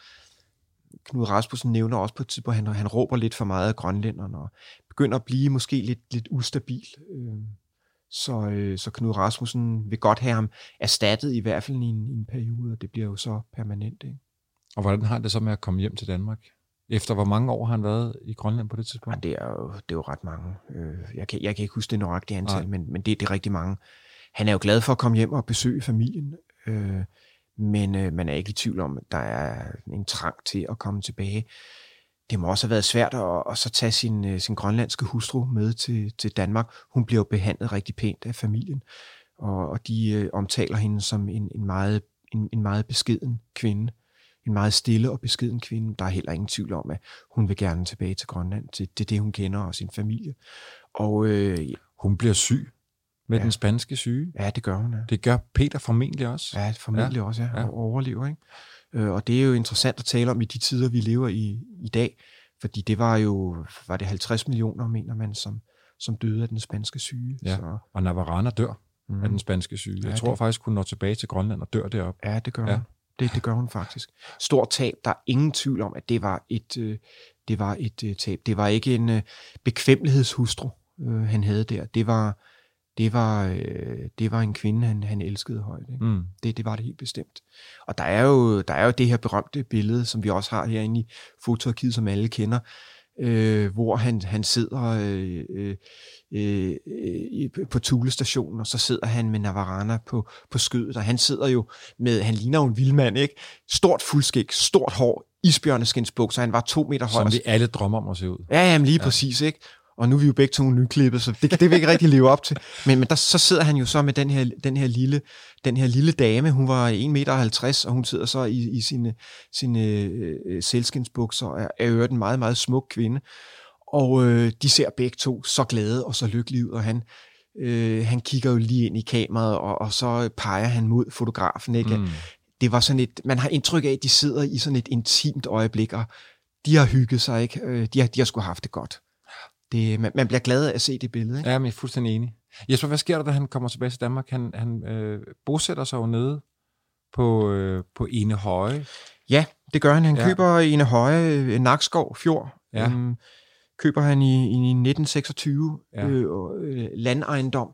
Knud Rasmussen nævner også på et tidspunkt, at han, han råber lidt for meget af grønlænderne, og begynder at blive måske lidt, lidt ustabil. Øh, Så, øh, så Knud Rasmussen vil godt have ham erstattet, i hvert fald i en, i en periode, og det bliver jo så permanent. Ikke? Og hvordan har det så med at komme hjem til Danmark? Efter hvor mange år har han været i Grønland på det tidspunkt? det er jo, det er jo ret mange. Øh, Jeg kan, jeg kan ikke huske det nøjagtige antal, Nej. men, men det, det er rigtig mange. Han er jo glad for at komme hjem og besøge familien, øh, men øh, man er ikke i tvivl om, at der er en trang til at komme tilbage. Det må også have været svært at, at så tage sin, sin grønlandske hustru med til, til Danmark. Hun bliver jo behandlet rigtig pænt af familien, og, og de øh, omtaler hende som en, en, meget, en, en meget beskeden kvinde. En meget stille og beskeden kvinde. Der er heller ingen tvivl om, at hun vil gerne tilbage til Grønland. Det, det det, hun kender og sin familie. Og øh, Hun bliver syg med Ja. den spanske syge. ja, det gør hun. Ja. Det gør Peter formentlig også. Ja, formentlig ja. også, ja, Ja. og overlever. Ikke? Øh, og det er jo interessant at tale om i de tider, vi lever i i dag, fordi det var jo, var det 50 millioner, mener man, som, som døde af den spanske syge. Ja. Så, Og Navarana dør mm, mm. af den spanske syge. Ja, Jeg tror det- faktisk, hun når tilbage til Grønland og dør deroppe. ja, det gør Ja. hun. Det, det gør hun faktisk. Stort tab, der er ingen tvivl om, at det var et, øh, det var et øh, tab. Det var ikke en øh, bekvemlighedshustru, øh, han havde der. Det var, det var, øh, det var en kvinde, han, han elskede højt. Ikke? Mm. Det, det var det helt bestemt. Og der er, jo, der er jo det her berømte billede, som vi også har herinde i fotoarkivet, som alle kender, øh, hvor han, han sidder øh, øh, øh, på Thule station, og så sidder han med Navarana på, på skødet, og han sidder jo med, han ligner jo en vildmand, ikke? Stort fuldskæg, stort hår, isbjørneskinsbukser, han var to meter høj. Som vi alle drømmer om at se ud. Ja, jamen lige ja. præcis, ikke? Og nu er vi jo begge to nyklippet, så det, det vil vi ikke rigtig leve op til. Men, men der, så sidder han jo så med den her, den her, lille, den her lille dame, hun var 1,50 meter, og hun sidder så i, i sine, sine øh, selskinsbukser, og er, er øvrigt en meget, meget smuk kvinde. Og øh, de ser begge to så glade og så lykkelige ud, og han, øh, han kigger jo lige ind i kameraet, og, og så peger han mod fotografen. Ikke? Mm. Det var sådan et, man har indtryk af, at de sidder i sådan et intimt øjeblik, og de har hygget sig, ikke? Øh, de har, de har sgu haft det godt det, man, man bliver glad af at se det billede. Ikke? Ja, men jeg er fuldstændig enig. Jesper, hvad sker der, da han kommer tilbage til Danmark? Han, han øh, bosætter sig jo nede på, øh, på Ene Høje. Ja, det gør han. Han ja. køber Ene Høje, øh, Nakskov Fjord. Ja. Um, køber han i, i 1926 ja. øh, øh, landejendom.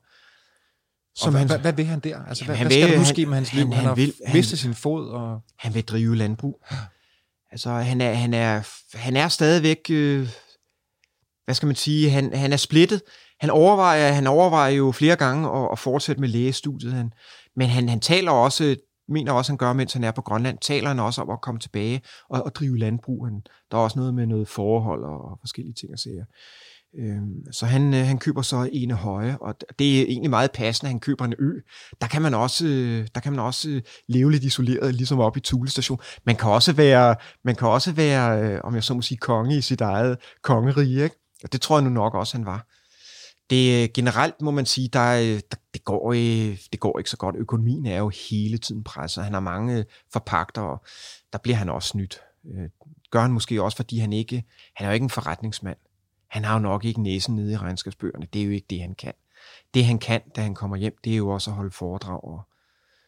Som hvad, han, hvad, hvad vil han der? Altså, hvad, hvad skal vil, der nu ske med hans liv? Han, han, han har vil, mistet sin fod. Og... Han vil drive landbrug. Altså, han er, han er, han er stadigvæk... Øh, hvad skal man sige, han, han er splittet. Han overvejer, han overvejer jo flere gange at, at fortsætte med lægestudiet, han, men han, han taler også, mener også, han gør, mens han er på Grønland, taler han også om at komme tilbage og, og drive landbrug. Han, der er også noget med noget forhold og, og forskellige ting at sige. Øhm, så han, øh, han køber så en af høje, og det er egentlig meget passende, han køber en ø. Der kan man også, øh, der kan man også øh, leve lidt isoleret, ligesom op i Tulestation. Man kan også være, man kan også være om jeg så må sige, konge i sit eget kongerige, ikke? Og det tror jeg nu nok også, han var. Det øh, generelt må man sige, der, øh, der det, går, øh, det går ikke så godt. Økonomien er jo hele tiden presset. Han har mange forpagter, og der bliver han også snydt. Gør han måske også, fordi han ikke, han er jo ikke en forretningsmand. Han har jo nok ikke næsen nede i regnskabsbøgerne. Det er jo ikke det, han kan. Det han kan, da han kommer hjem, det er jo også at holde foredrag og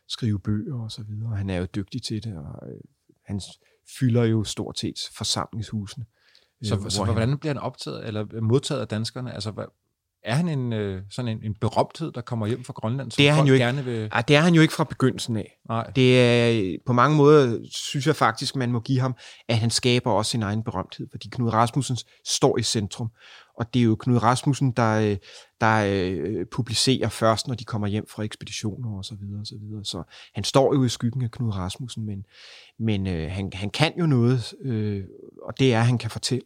skrive bøger og så videre. Han er jo dygtig til det, og han fylder jo stort set forsamlingshusene. Så, øh, så hvordan bliver han optaget eller modtaget af danskerne? Altså, hvad, er han en, øh, sådan en, en berømthed, der kommer hjem fra Grønland, som det er han jo ikke, gerne vil... Ej, det er han jo ikke fra begyndelsen af. Nej. Det er, på mange måder synes jeg faktisk, man må give ham, at han skaber også sin egen berømthed, fordi Knud Rasmussen står i centrum. Og det er jo Knud Rasmussen, der, der øh, publicerer først, når de kommer hjem fra ekspeditioner og så videre og så videre. Så han står jo i skyggen af Knud Rasmussen, men, men øh, han, han kan jo noget, øh, og det er, at han kan fortælle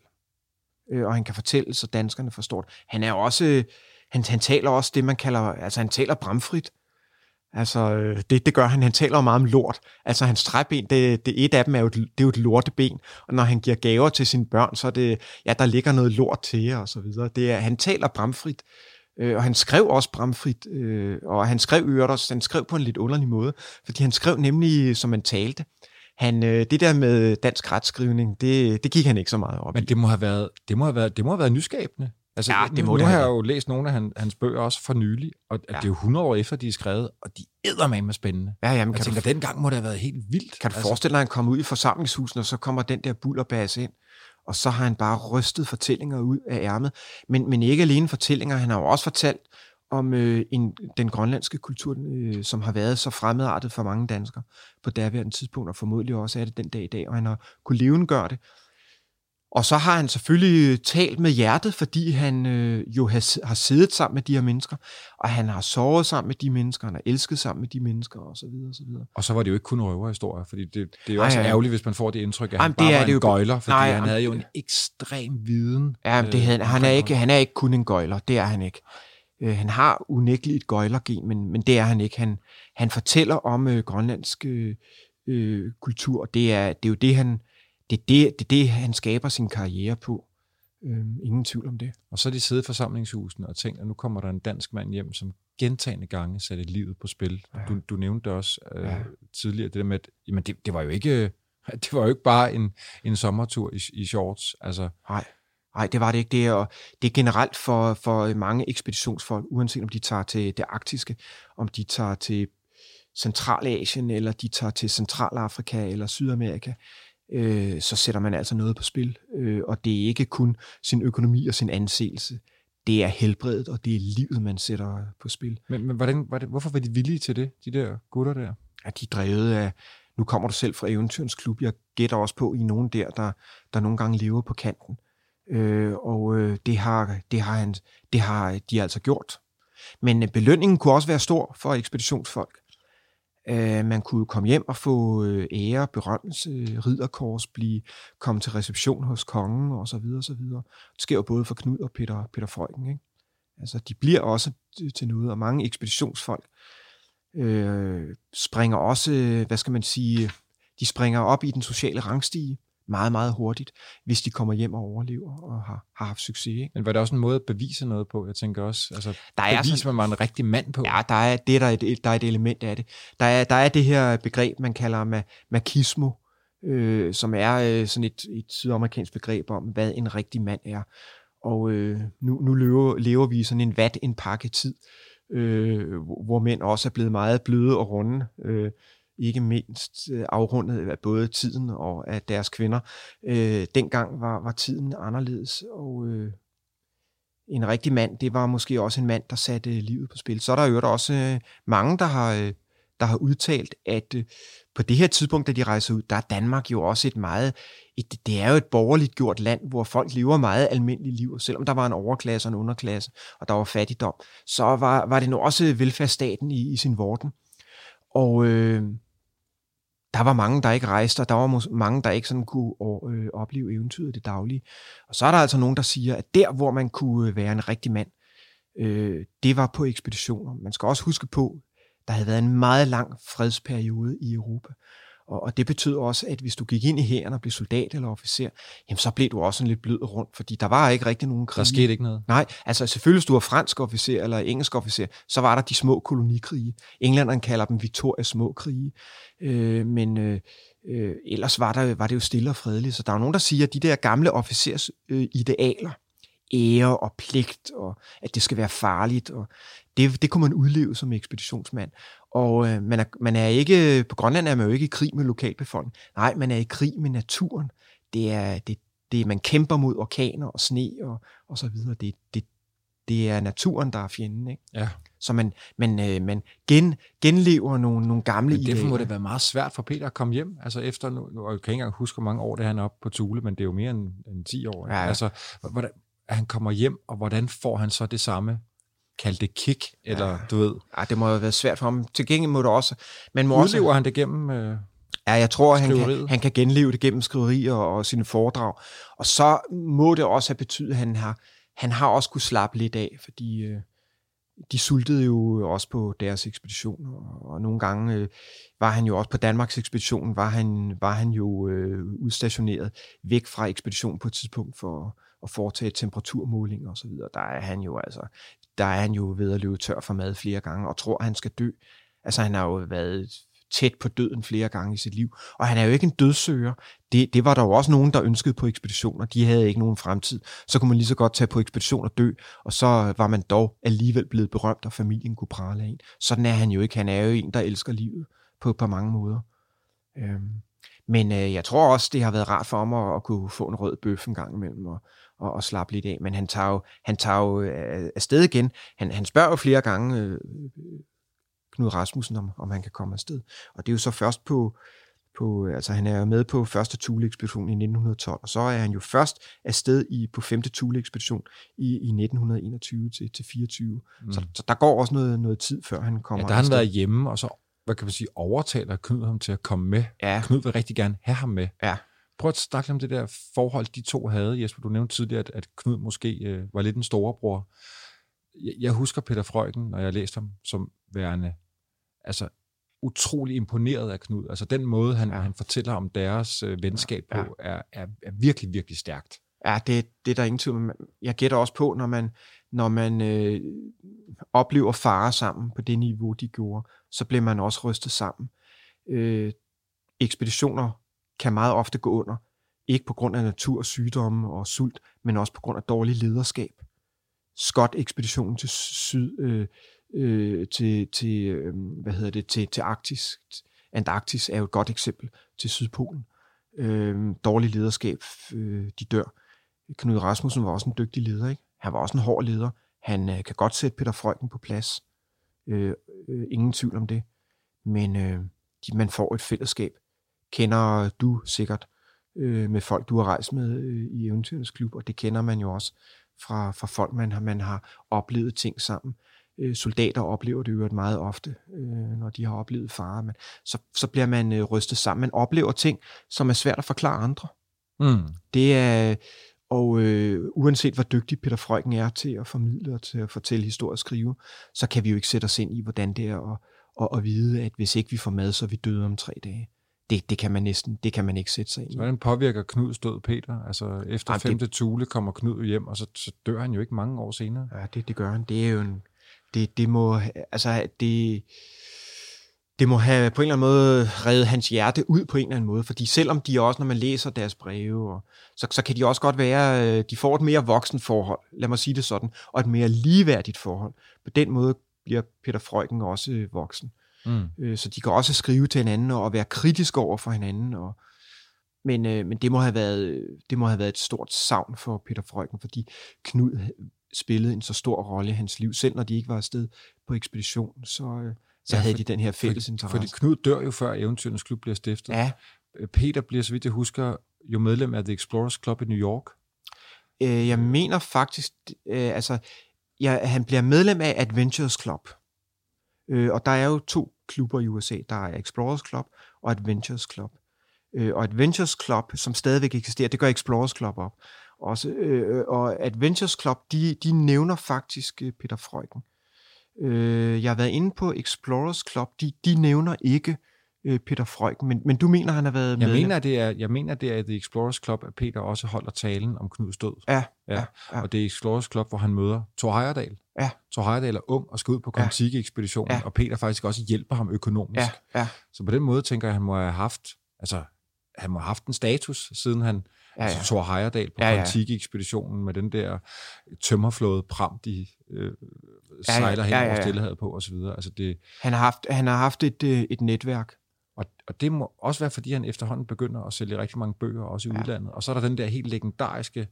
øh, og han kan fortælle, så danskerne forstår det. Han er også, han, han taler også det, man kalder, altså han taler bramfrit. Altså, øh, det, det gør han. Han taler meget om lort. Altså, hans træben, det, det et af dem er jo, det er jo et lorteben. Og når han giver gaver til sine børn, så er det, ja, der ligger noget lort til jer, og så videre. Det er, han taler bramfrit. Øh, og han skrev også bramfrit, øh, og han skrev øvrigt også, han skrev på en lidt underlig måde, fordi han skrev nemlig, som man talte. Han, øh, det der med dansk retskrivning, det, det gik han ikke så meget op Men det må have været, det må have været, det må have været nyskabende. Altså, ja, det må nu, det nu har jeg jo læst nogle af hans, hans bøger også for nylig, og ja. det er jo 100 år efter, de er skrevet, og de æder med spændende. Ja, jamen, jeg kan tænker, du, dengang må det have været helt vildt. Kan du altså, forestille dig, at han kommer ud i forsamlingshusen, og så kommer den der bullerbas ind, og så har han bare rystet fortællinger ud af ærmet. Men, men ikke alene fortællinger, han har jo også fortalt om øh, en, den grønlandske kultur, øh, som har været så fremmedartet for mange danskere på daværende tidspunkt, og formodentlig også er det den dag i dag, og han har kunne levengøre det. Og så har han selvfølgelig talt med hjertet, fordi han øh, jo har, har siddet sammen med de her mennesker, og han har sovet sammen med de mennesker, han har elsket sammen med de mennesker, og så videre, og så videre. Og så var det jo ikke kun røverhistorier, fordi det, det er jo også Ej, ja. ærgerligt, hvis man får det indtryk, at han bare det er var det en jo, gøjler, fordi nej, han havde jo en ekstrem viden. Ja, det havde, øh, han, er ikke, han er ikke kun en gøjler, det er han ikke. Øh, han har unægteligt et gøjlergen, men, men det er han ikke. Han, han fortæller om øh, grønlandsk øh, kultur, og det er, det er jo det, han, det er det, det, er det, han skaber sin karriere på. Øh, ingen tvivl om det. Og så er de siddet i forsamlingshusene og tænkt, at nu kommer der en dansk mand hjem, som gentagende gange satte livet på spil. Ja. Du, du nævnte også øh, ja. tidligere, det der med, at jamen det, det var jo ikke det var jo ikke bare en, en sommertur i, i shorts. Altså, Nej. Nej, det var det ikke. Det er, det er generelt for, for mange ekspeditionsfolk, uanset om de tager til det arktiske, om de tager til Centralasien, eller de tager til Centralafrika eller Sydamerika. øh, så sætter man altså noget på spil. Øh, og det er ikke kun sin økonomi og sin anseelse. Det er helbredet, og det er livet, man sætter på spil. Men, men hvordan, var det, hvorfor var de villige til det, de der gutter der? Ja, de er drevet af, nu kommer du selv fra Eventyrens Klub, jeg gætter også på, I nogen der, der, der nogle gange lever på kanten. Øh, og øh, det, har, det, har han, det har de altså gjort. Men øh, belønningen kunne også være stor for ekspeditionsfolk. Øh, man kunne komme hjem og få øh, ære, berømmelse, ridderkors, blive, komme til reception hos kongen og så videre, så videre. Det sker jo både for Knud og Peter, Peter Frøken, Ikke? Altså, de bliver også til noget, og mange ekspeditionsfolk øh, springer også, hvad skal man sige, de springer op i den sociale rangstige meget, meget hurtigt, hvis de kommer hjem og overlever og har, har haft succes. Ikke? Men var det også en måde at bevise noget på? Jeg tænker også, altså, der er bevise, sådan, man var en rigtig mand på. Ja, der er, det der er et, der er et element af det. Der er, der er det her begreb, man kalder makismo, øh, som er øh, sådan et, et sydamerikansk begreb om, hvad en rigtig mand er. Og øh, nu, nu lever, lever vi sådan en vat en pakke tid, øh, hvor mænd også er blevet meget bløde og runde. Øh, ikke mindst øh, afrundet af både tiden og af deres kvinder. Øh, dengang var, var tiden anderledes, og øh, en rigtig mand, det var måske også en mand, der satte øh, livet på spil. Så er der jo også øh, mange, der har, øh, der har udtalt, at øh, på det her tidspunkt, da de rejser ud, der er Danmark jo også et meget, et, det er jo et borgerligt gjort land, hvor folk lever meget almindelige liv, selvom der var en overklasse og en underklasse, og der var fattigdom, så var, var det nu også velfærdsstaten i, i sin vorden. Og øh, der var mange, der ikke rejste, og der var mange, der ikke sådan kunne øh, opleve eventyret det daglige. Og så er der altså nogen, der siger, at der, hvor man kunne øh, være en rigtig mand, øh, det var på ekspeditioner. Man skal også huske på, der havde været en meget lang fredsperiode i Europa. Og, og det betød også, at hvis du gik ind i hæren og blev soldat eller officer, jamen så blev du også en lidt blød rundt, fordi der var ikke rigtig nogen krig. Der skete ikke noget? Nej, altså selvfølgelig hvis du var fransk officer eller engelsk officer, så var der de små kolonikrige. Englænderne kalder dem Victorias små krige. Øh, men øh, øh, ellers var, der, var det jo stille og fredeligt. Så der er nogen, der siger, at de der gamle officers øh, idealer, ære og pligt, og at det skal være farligt, og det, det kunne man udleve som ekspeditionsmand. Og øh, man, er, man er ikke, på Grønland er man jo ikke i krig med lokalbefolkningen. Nej, man er i krig med naturen. Det er, det, det, man kæmper mod orkaner og sne og, og så videre. Det, det, det er naturen, der er fjenden. Ikke? Ja. Så man, man, øh, man gen, genlever nogle, nogle gamle men derfor må det være meget svært for Peter at komme hjem. Altså efter, nu, nu jeg kan ikke engang huske, hvor mange år det er han er oppe på Tule, men det er jo mere end, end 10 år. Ja, ja. Altså, hvordan, han kommer hjem, og hvordan får han så det samme kalde det kick, eller ja. du ved. Ja, det må jo være svært for ham. Til gengæld må det også... Men må Udlever også, han det gennem øh, Ja, jeg tror, han kan, han kan genleve det gennem skriverier og, og sine foredrag. Og så må det også have betydet, at han har, han har også kunne slappe lidt af, fordi øh, de sultede jo også på deres ekspedition, og, og nogle gange øh, var han jo også på Danmarks ekspedition, var han, var han jo øh, udstationeret væk fra ekspeditionen på et tidspunkt for at foretage temperaturmålinger osv. Der er han jo altså der er han jo ved at løbe tør for mad flere gange, og tror, at han skal dø. Altså, han har jo været tæt på døden flere gange i sit liv. Og han er jo ikke en dødsøger. Det, det var der jo også nogen, der ønskede på ekspeditioner. De havde ikke nogen fremtid. Så kunne man lige så godt tage på ekspedition og dø, og så var man dog alligevel blevet berømt, og familien kunne prale af en. Sådan er han jo ikke. Han er jo en, der elsker livet på, på mange måder. Øhm. Men øh, jeg tror også, det har været rart for ham at, at kunne få en rød bøf en gang imellem, og, og, og slappe lidt af. Men han tager jo, han tager jo øh, afsted igen. Han, han spørger jo flere gange øh, Knud Rasmussen, om, om han kan komme afsted. Og det er jo så først på, på altså han er med på første Thule-ekspedition i 1912, og så er han jo først afsted i, på femte Thule-ekspedition i, i 1921 til, til 24. Mm. Så, så der går også noget, noget tid, før han kommer Ja, der har han været hjemme, og så hvad kan man sige, overtaler Knud ham til at komme med. Ja. Knud vil rigtig gerne have ham med. Ja. Prøv at snakke om det der forhold, de to havde, Jesper. Du nævnte tidligere, at, at Knud måske øh, var lidt en storebror. Jeg, jeg husker Peter Freugen, når jeg læste ham, som værende altså, utrolig imponeret af Knud. Altså den måde, han, ja. han fortæller om deres øh, venskab ja. på, er, er, er virkelig, virkelig stærkt. Ja, det, det er der ingen tvivl Jeg gætter også på, når man, når man øh, oplever fare sammen på det niveau, de gjorde, så bliver man også rystet sammen. Øh, ekspeditioner kan meget ofte gå under. Ikke på grund af natur, sygdomme og sult, men også på grund af dårlig lederskab. Scott-ekspeditionen til syd, øh, øh, til, til, øh, hvad hedder det, til, til Arktis, Antarktis er jo et godt eksempel til Sydpolen. Øh, dårlig lederskab, øh, de dør. Knud Rasmussen var også en dygtig leder, ikke? Han var også en hård leder. Han øh, kan godt sætte Peter Frøken på plads. Øh, øh, ingen tvivl om det. Men øh, de, man får et fællesskab. Kender du sikkert øh, med folk, du har rejst med øh, i Eventyrens Klub, og det kender man jo også fra, fra folk, man har, man har oplevet ting sammen. Øh, soldater oplever det jo meget ofte, øh, når de har oplevet fare. Men så, så bliver man øh, rystet sammen. Man oplever ting, som er svært at forklare andre. Mm. Det er, og øh, uanset hvor dygtig Peter Freuchen er til at formidle og til at fortælle historie og skrive, så kan vi jo ikke sætte os ind i, hvordan det er at, at, at vide, at hvis ikke vi får mad, så er vi døde om tre dage. Det, det kan man næsten, det kan man ikke sætte sig ind i. Hvordan påvirker Knuds død Peter? Altså efter Jamen, femte tule kommer Knud hjem, og så, så dør han jo ikke mange år senere. Ja, det, det gør han. Det er jo en, det, det må, altså det, det må have på en eller anden måde reddet hans hjerte ud på en eller anden måde, fordi selvom de også, når man læser deres breve, og, så, så kan de også godt være, øh, de får et mere voksen forhold, lad mig sige det sådan, og et mere ligeværdigt forhold. På den måde bliver Peter Freuchen også øh, voksen. Mm. Øh, Så de kan også skrive til hinanden og være kritiske over for hinanden. Og, men, øh, men det må have været det må have været et stort savn for Peter Freuchen, fordi Knud spillede en så stor rolle i hans liv, selv når de ikke var afsted på ekspedition, så, øh, så Ja, ja, havde for- de den her fælles Fordi, interesse. fordi Knud dør jo før Eventyrens Klub bliver stiftet. ja, Peter bliver, så vidt jeg husker, jo medlem af The Explorers Club i New York. øh, jeg mener faktisk, øh, altså, ja, han bliver medlem af Adventures Club. Øh, og der er jo to klubber i USA. Der er Explorers Club og Adventures Club. Øh, og Adventures Club, som stadigvæk eksisterer, det gør Explorers Club op. Også, øh, og Adventures Club, de, de nævner faktisk øh, Peter Freuchen. Øh, jeg har været inde på Explorers Club, de, de nævner ikke øh, Peter Freuchen, men, men du mener, han har været Jeg medlem? mener, det er, jeg mener, det er i The Explorers Club, at Peter også holder talen om Knuds død. Ja, Ja, ja, ja. Og det er Explorers Club, hvor han møder Thor Heyerdahl. Ja. Thor Heyerdahl er ung og skal ud på Ja. Kontiki-ekspeditionen, Ja. og Peter faktisk også hjælper ham økonomisk. ja, ja, Så på den måde tænker jeg, at han må have haft, altså, han må have haft en status, siden han ja, ja. altså, Thor Heyerdahl på Ja, ja, ja. Kontiki-ekspeditionen med den der tømmerflåde pram, de øh, ja, sejler hen ja, ja, over ja. Stillehavet på osv. Altså det, Han har haft, han har haft et, øh, et netværk. Og, og det må også være, fordi han efterhånden begynder at sælge rigtig mange bøger, også i Ja. udlandet. Og så er der den der helt legendariske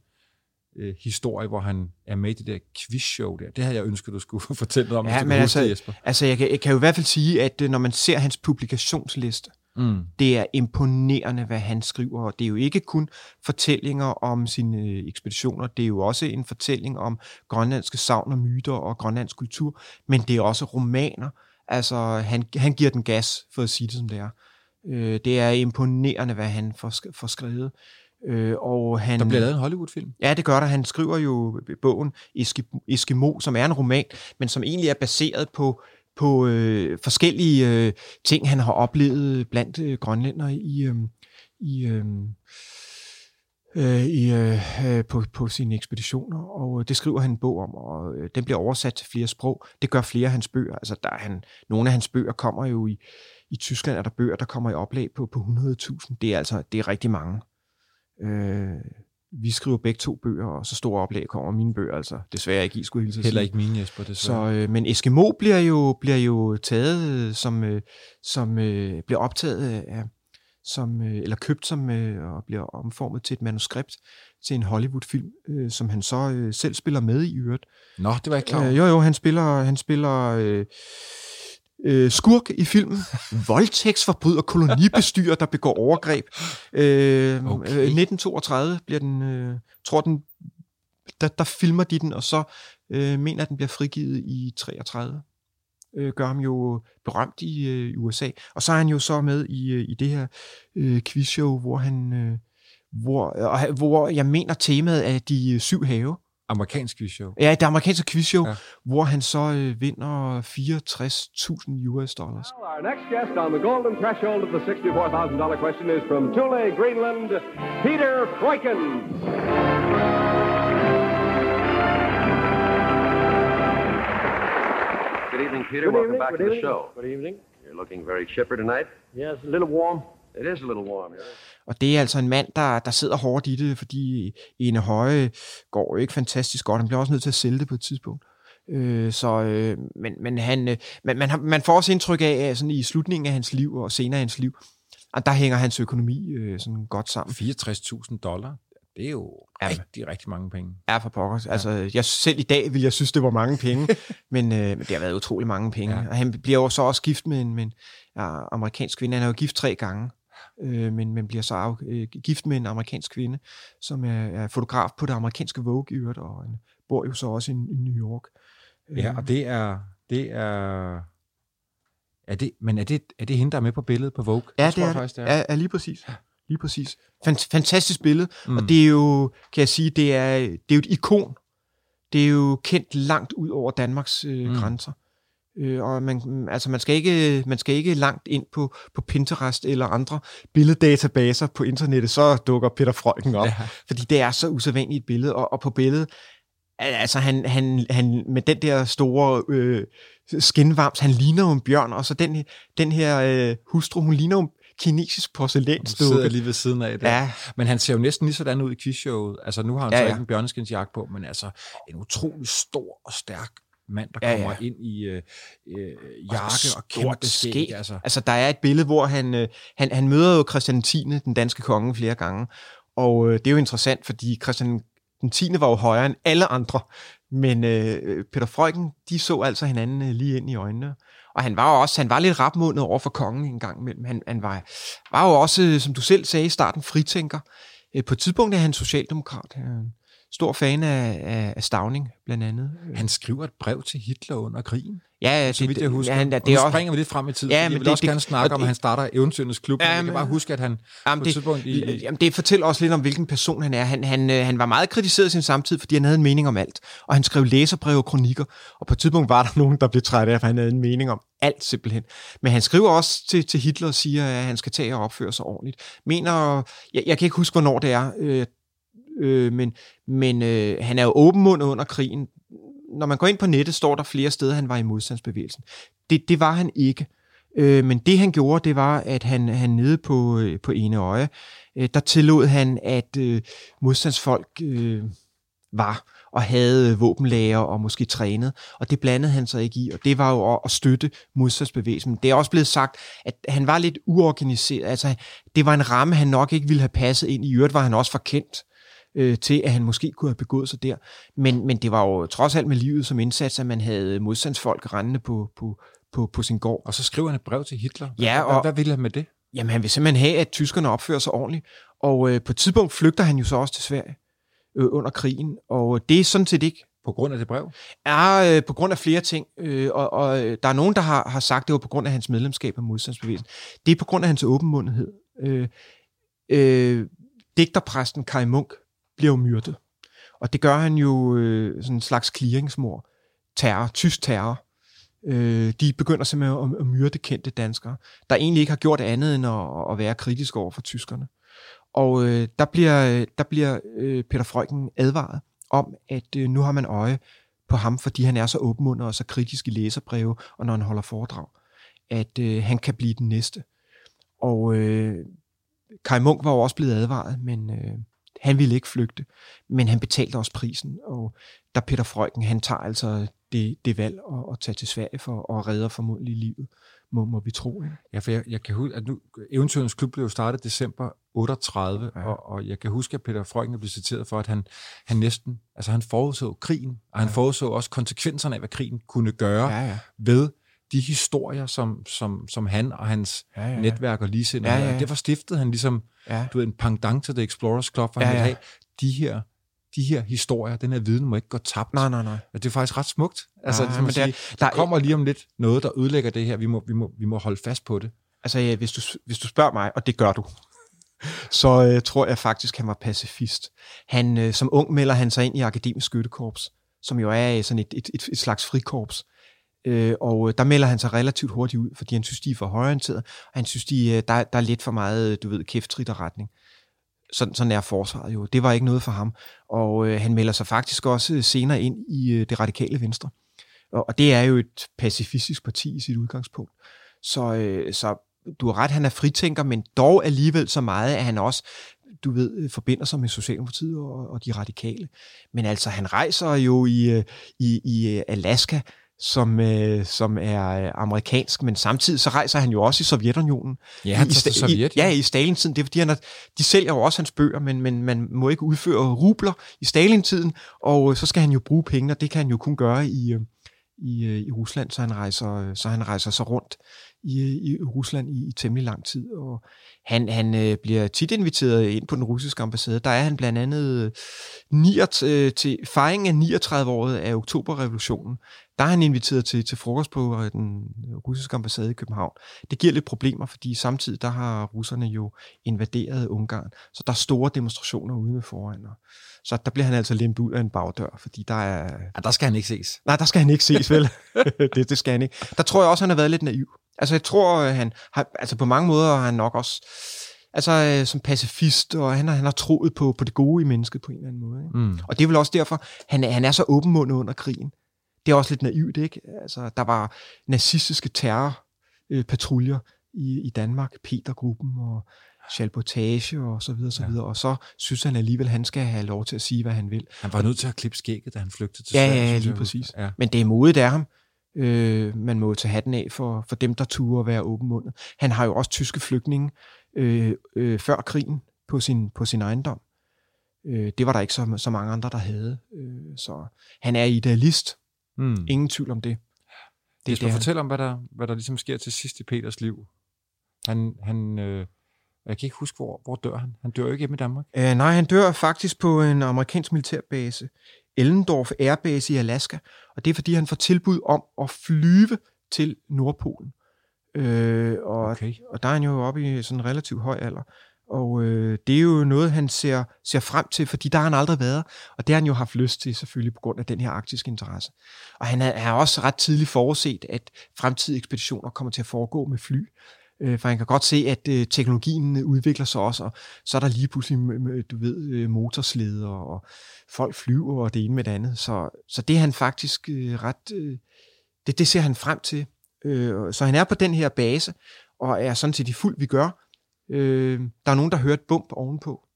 øh, historie, hvor han er med i det der quizshow der. Det havde jeg ønsket, du skulle fortælle om, Ja, hvis du men altså- det, Jesper. Altså, jeg kan, jeg kan jo i hvert fald sige, at øh, når man ser hans publikationsliste, Mm. det er imponerende, hvad han skriver. Og det er jo ikke kun fortællinger om sine øh, ekspeditioner, det er jo også en fortælling om grønlandske savn og myter og grønlandsk kultur, men det er også romaner. Altså, han, han giver den gas, for at sige det som det er. Øh, det er imponerende, hvad han får, får skrevet. Øh, og han, Der bliver lavet en Hollywood-film. Ja, det gør der. Han skriver jo bogen Eski- Eskimo, som er en roman, men som egentlig er baseret på, på øh, forskellige øh, ting, han har oplevet blandt øh, grønlænder i, øh, i, øh, øh, i, øh, øh, på, på sine ekspeditioner, og øh, det skriver han en bog om, og øh, den bliver oversat til flere sprog. Det gør flere af hans bøger. Altså, der er han, nogle af hans bøger kommer jo i, i Tyskland, er der bøger, der kommer i oplag på, på 100.000. Det er altså det er rigtig mange. Øh, vi skriver begge to bøger, og så store oplag kommer mine bøger, altså desværre ikke i, skulle hilse Heller ikke mine, Jesper, desværre. Så, øh, men Eskimo bliver jo, bliver jo taget øh, som, øh, som øh, bliver optaget af, som, øh, eller købt som, øh, og bliver omformet til et manuskript til en Hollywood-film, øh, som han så øh, selv spiller med i øvrigt. Nå, det var jeg ikke klar over. Øh, jo, jo, han spiller, han spiller øh, øh, skurk i filmen. Voldtægtsforbryder, kolonibestyrer, der begår overgreb. Øh, Okay. øh, 1932 bliver den, øh, tror den, der, der filmer de den, og så øh, mener at den bliver frigivet i 33. Øh, gør ham jo berømt i, øh, i USA. Og så er han jo så med i, øh, i det her øh, quizshow, hvor han... Øh, hvor, han- hvor jeg mener temaet er de øh, syv have. Amerikansk quizshow. Ja, det amerikanske quizshow, Ja. hvor han så øh, vinder 64.000 US dollars. Well, our next guest on the golden threshold of the $64,000 question is from Thule, Greenland, Peter Freuchen. Evening, Peter. Good Welcome evening, back good to the evening. show. Good evening. You're looking very chipper tonight. Yes, a little warm. It is a little warm here. Og det er altså en mand, der, der sidder hårdt i det, fordi Ene Høje går jo ikke fantastisk godt. Han bliver også nødt til at sælge det på et tidspunkt. Øh, så, øh, men, men han, øh, man, man, man får også indtryk af, at sådan i slutningen af hans liv og senere i hans liv, og der hænger hans økonomi øh, sådan godt sammen. 64.000 dollar, det er jo Ja. rigtig, rigtig mange penge. Er for pokker. Altså, jeg, selv i dag vil jeg synes, det var mange penge, men, øh, men det har været utrolig mange penge. Ja. Ja. Og han bliver jo så også gift med en, med en ja, amerikansk kvinde. Han er jo gift tre gange, øh, men, men bliver så af, øh, gift med en amerikansk kvinde, som er, er fotograf på det amerikanske Vogue i øvrigt, og han bor jo så også i, i New York. Ja, Øh, og det er... Det er er det, men er det, er det hende, der er med på billedet på Vogue? Ja, tror det jeg er faktisk, det. det er. Ja, ja, lige præcis. Lige præcis. Fant- fantastisk billede, Mm. og det er jo, kan jeg sige, det er, det er jo et ikon. Det er jo kendt langt ud over Danmarks øh, Mm. grænser. Øh, og man, altså man, skal ikke, man skal ikke langt ind på, på Pinterest eller andre billeddatabaser på internettet, så dukker Peter Freuchen op. Ja. Fordi det er så usædvanligt et billede, og, og på billedet, altså han, han, han med den der store øh, skinvams, han ligner jo en bjørn, og så den, den her øh, hustru, hun ligner jo kinesisk Hun sidder porcelænsdukke. lige ved siden af det. Ja, Men han ser jo næsten lige sådan ud i quizshowet. Altså, nu har han Ja, så ja. ikke en bjørneskinsjagt på, men altså en utrolig stor og stærk mand, der Ja, kommer ja. ind i øh, øh, jakke og stort kæmpe skæg. skæg. Altså. Altså, der er et billede, hvor han, øh, han, han møder jo Christian 10., den danske konge, flere gange. Og øh, det er jo interessant, fordi Christian den 10. var jo højere end alle andre. Men øh, Peter Freuchen, de så altså hinanden øh, lige ind i øjnene. Og han var jo også, han var lidt rapmundet over for kongen en gang imellem. Han, han var, var jo også, som du selv sagde i starten, fritænker. Øh, på et tidspunkt er han socialdemokrat. Han stor fan af, af, af Stavning, blandt andet. Han skriver et brev til Hitler under krigen, Ja, så vidt jeg husker. Han, og det er nu også, springer vi lidt frem i tiden, Ja, ja, jeg men vil det- også det- gerne snakke og om, at han starter Eventyrens Klub. Ja, Ja, jeg kan men- bare huske, at han Jamen, på et det, tidspunkt i... jamen, det fortæller også lidt om, hvilken person han er. Han, han, øh, han var meget kritiseret i sin samtid, fordi han havde en mening om alt. Og han skrev læserbreve og kronikker. Og på et tidspunkt var der nogen, der blev træt af, at han havde en mening om alt simpelthen. Men han skriver også til, til Hitler og siger, at han skal tage og opføre sig ordentligt. Mener, jeg, jeg kan ikke huske, hvornår det er, øh, men, men øh, han er jo åbenmundet under krigen. Når man går ind på nettet, står der flere steder, han var i modstandsbevægelsen. Det, det var han ikke. Øh, men det han gjorde, det var, at han, han nede på, øh, på ene øje, øh, der tillod han, at øh, modstandsfolk øh, var og havde øh, våbenlager og måske trænet, og det blandede han sig ikke i, og det var jo at- at støtte modstandsbevægelsen. Det er også blevet sagt, at han var lidt uorganiseret, altså det var en ramme, han nok ikke ville have passet ind i, I øvrigt var han også forkendt øh, til, at han måske kunne have begået sig der. Men, men det var jo trods alt med livet som indsats, at man havde modstandsfolk rendende på, på, på, på sin gård. Og så skriver han et brev til Hitler. Ja, Hvad, og- hvad ville han med det? Jamen, han vil simpelthen have, at tyskerne opfører sig ordentligt. Og øh, på et tidspunkt flygter han jo så også til Sverige øh, under krigen. Og det er sådan set ikke På grund af det brev? er øh, på grund af flere ting. Øh, og, og øh, der er nogen, der har, har sagt, det var på grund af hans medlemskab af modstandsbevægelsen. Det er på grund af hans åbenmundethed. Øh, øh, digterpræsten Kai Munk bliver jo myrdet. Og det gør han jo øh, sådan en slags clearingsmor. Terror, tysk terror. Øh, de begynder simpelthen at, at myrde kendte danskere, der egentlig ikke har gjort andet end at, at være kritisk over for tyskerne. Og øh, der bliver, der bliver øh, Peter Frøken advaret om, at øh, nu har man øje på ham, fordi han er så åbenmundet og så kritisk i læserbreve, og når han holder foredrag, at øh, han kan blive den næste. Og øh, Kai Munk var jo også blevet advaret, men øh, han ville ikke flygte, men han betalte også prisen, og der Peter Freuchen, han tager altså det, det valg at, at tage til Sverige for at redde formodentlig livet, må, må vi tro. Ikke? Ja, for jeg, jeg kan huske, at nu, Eventyrens Klub blev jo startet december 38, ja. Og, og jeg kan huske, at Peter Freuchen blev citeret for, at han, han næsten, altså han forudså krigen, og han Ja. forudså også konsekvenserne af, hvad krigen kunne gøre ja. ja. ved de historier, som, som, som han og hans ja, ja, ja. netværk og ligesindede Ja, ja, ja. Derfor stiftede han ligesom, ja. du ved, en pendant til The Explorers Club, for Ja, han ville ja. have de her, de her historier, den her viden må ikke gå tabt. Nej, nej, nej. Det er faktisk ret smukt. Altså, det, men sige, der, er- der der- kommer lige om lidt noget, der ødelægger det her. Vi må, vi må, vi må holde fast på det. Altså, ja, hvis, du, hvis du spørger mig, og det gør du, så øh, tror jeg faktisk, han var pacifist. Han, øh, som ung melder han sig ind i Akademisk Skyttekorps, som jo er øh, sådan et, et, et, et slags frikorps. Øh, og øh, der melder han sig relativt hurtigt ud, fordi han synes, de er for højorienterede, og han synes, de, øh, der, der er lidt for meget, øh, du ved, kæftrit og retning. Sådan, sådan er forsvaret jo. Det var ikke noget for ham. Og øh, han melder sig faktisk også senere ind i øh, det radikale venstre. Og, og det er jo et pacifistisk parti i sit udgangspunkt. Så, øh, så du har ret, han er fritænker, men dog alligevel så meget, at han også, du ved, forbinder sig med Socialdemokratiet og, og de radikale. Men altså, han rejser jo i, i, i Alaska som, øh, som er øh, amerikansk, men samtidig så rejser han jo også i Sovjetunionen. Ja, han I, tager Sta- Sovjet. I, ja, i Stalin-tiden. Det er fordi, han er, de sælger jo også hans bøger, men, men man må ikke udføre rubler i Stalin-tiden, og øh, så skal han jo bruge penge, og det kan han jo kun gøre i, øh, i, øh, i Rusland, så han rejser, så han rejser sig rundt i, i Rusland i, i temmelig lang tid. Og han, han øh, bliver tit inviteret ind på den russiske ambassade. Der er han blandt andet øh, 39, øh, til fejringen af 39-året af oktoberrevolutionen. Der er han inviteret til, til frokost på øh, den russiske ambassade i København. Det giver lidt problemer, fordi samtidig der har russerne jo invaderet Ungarn, så der er store demonstrationer ude foran. Og så der bliver han altså lempet ud af en bagdør, fordi der er... Ja, der skal han ikke ses. Nej, der skal han ikke ses, vel? det, det skal han ikke. Der tror jeg også, han har været lidt naiv. Altså, jeg tror, øh, han har, altså på mange måder har han nok også, altså øh, som pacifist, og han har, han har troet på, på det gode i mennesket på en eller anden måde. Ikke? Mm. Og det er vel også derfor, han, han er så åbenmundet under krigen. Det er også lidt naivt, ikke? Altså, der var nazistiske terrorpatruljer i, i Danmark, Petergruppen og Chalbotage og så videre, så Ja. videre. Og så synes han alligevel, han skal have lov til at sige, hvad han vil. Han var nødt til at klippe skægget, da han flygtede til Ja, Sverige. ja, ja, lige præcis. Ja. Men det er modigt af ham. Øh, man må tage hatten af for, for dem, der turer at være åbenmundet. Han har jo også tyske flygtninge øh, øh, før krigen på sin, på sin ejendom. Øh, det var der ikke så, så mange andre, der havde. Øh, så han er idealist. Mm. Ingen tvivl om det. Det Hvis det, man fortæller om, hvad der, hvad der ligesom sker til sidst i Peters liv. Han, han øh, jeg kan ikke huske, hvor, hvor dør han. Han dør jo ikke hjemme i Danmark. Øh, nej, han dør faktisk på en amerikansk militærbase, Ellendorf Air Base i Alaska, og det er fordi, han får tilbud om at flyve til Nordpolen. Øh, og, Okay. og der er han jo oppe i sådan en relativt høj alder. Og øh, det er jo noget, han ser, ser frem til, fordi der har han aldrig været, og det har han jo haft lyst til, selvfølgelig på grund af den her arktiske interesse. Og han har, også ret tidligt forudset, at fremtidige ekspeditioner kommer til at foregå med fly, øh, for han kan godt se, at øh, teknologien øh, udvikler sig også, og så er der lige pludselig, du ved, øh, motorsleder, og folk flyver, og det ene med det andet. Så, så det er han faktisk øh, ret, øh, det, det ser han frem til. Øh, så han er på den her base, og er sådan set i fuld vi gør. Øh, der er nogen, der hører et bump ovenpå,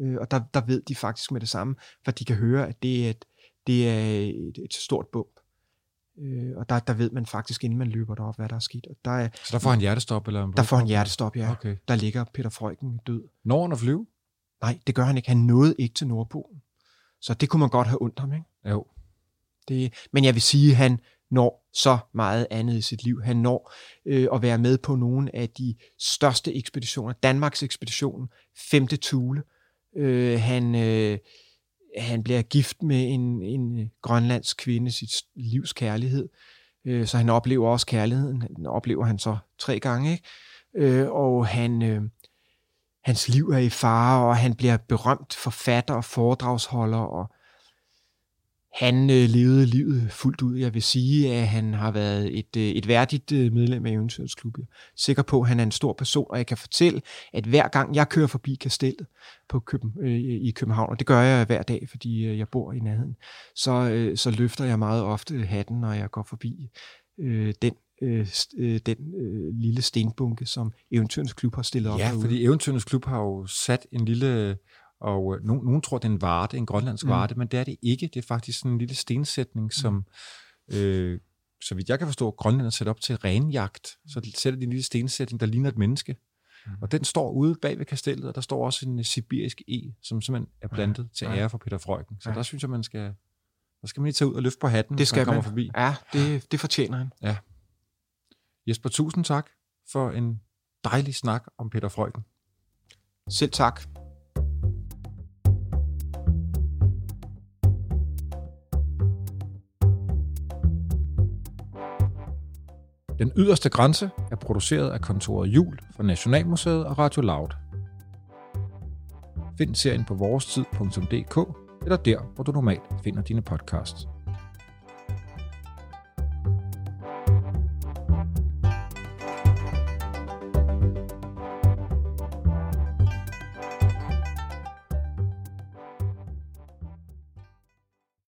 øh, og der, der ved de faktisk med det samme, for de kan høre, at det er et, det er et, et stort bump. Øh, og der, der ved man faktisk, inden man løber derop, hvad der er sket. Og der, er, Så der får han hjertestop? Eller en der får han hjertestop, ja. Okay. Der ligger Peter Freuchen død. Når han at flyve? Nej, det gør han ikke. Han nåede ikke til Nordpolen. Så det kunne man godt have ondt ham, ikke? Jo. Det, men jeg vil sige, at han når så meget andet i sit liv. Han når øh, at være med på nogle af de største ekspeditioner. Danmarks ekspedition, 5. Tule. Øh, han, øh, han bliver gift med en, en grønlandsk kvinde, sit livs kærlighed. Øh, så han oplever også kærligheden. Den oplever han så tre gange. Ikke? Øh, og han, øh, hans liv er i fare, og han bliver berømt forfatter og foredragsholder, og han øh, levede livet fuldt ud. Jeg vil sige, at han har været et, øh, et værdigt øh, medlem af Eventyrets Klub. Jeg er sikker på, at han er en stor person, og jeg kan fortælle, at hver gang jeg kører forbi kastellet på Køben, øh, i København, og det gør jeg hver dag, fordi øh, jeg bor i nærheden, så, øh, så løfter jeg meget ofte hatten, når jeg går forbi øh, den, øh, øh, den øh, lille stenbunke, som Eventyrens Klub har stillet op Ja, derude. fordi Eventyrens Klub har jo sat en lille... Og øh, nogen, nogen tror, det er en varte, en grønlandsk Mm. mm. varte, men det er det ikke. Det er faktisk sådan en lille stensætning, som, øh, så vidt jeg kan forstå, Grønland er sat op til renjagt. Så sætter de en lille stensætning, der ligner et menneske. Mm. Og den står ude bag ved kastellet, og der står også en øh, sibirisk E, som simpelthen er plantet til ja. ære for Peter Freuchen. Så Ja. der synes jeg, man skal, der skal man lige tage ud og løfte på hatten, det hvis skal man kommer man. forbi. Ja, det, det fortjener han. Jesper, tusind tak for en dejlig snak om Peter Freuchen. Selv tak. Den yderste grænse er produceret af kontoret Jul for Nationalmuseet og Radio Loud. Find serien på vorestid.dk eller der, hvor du normalt finder dine podcasts.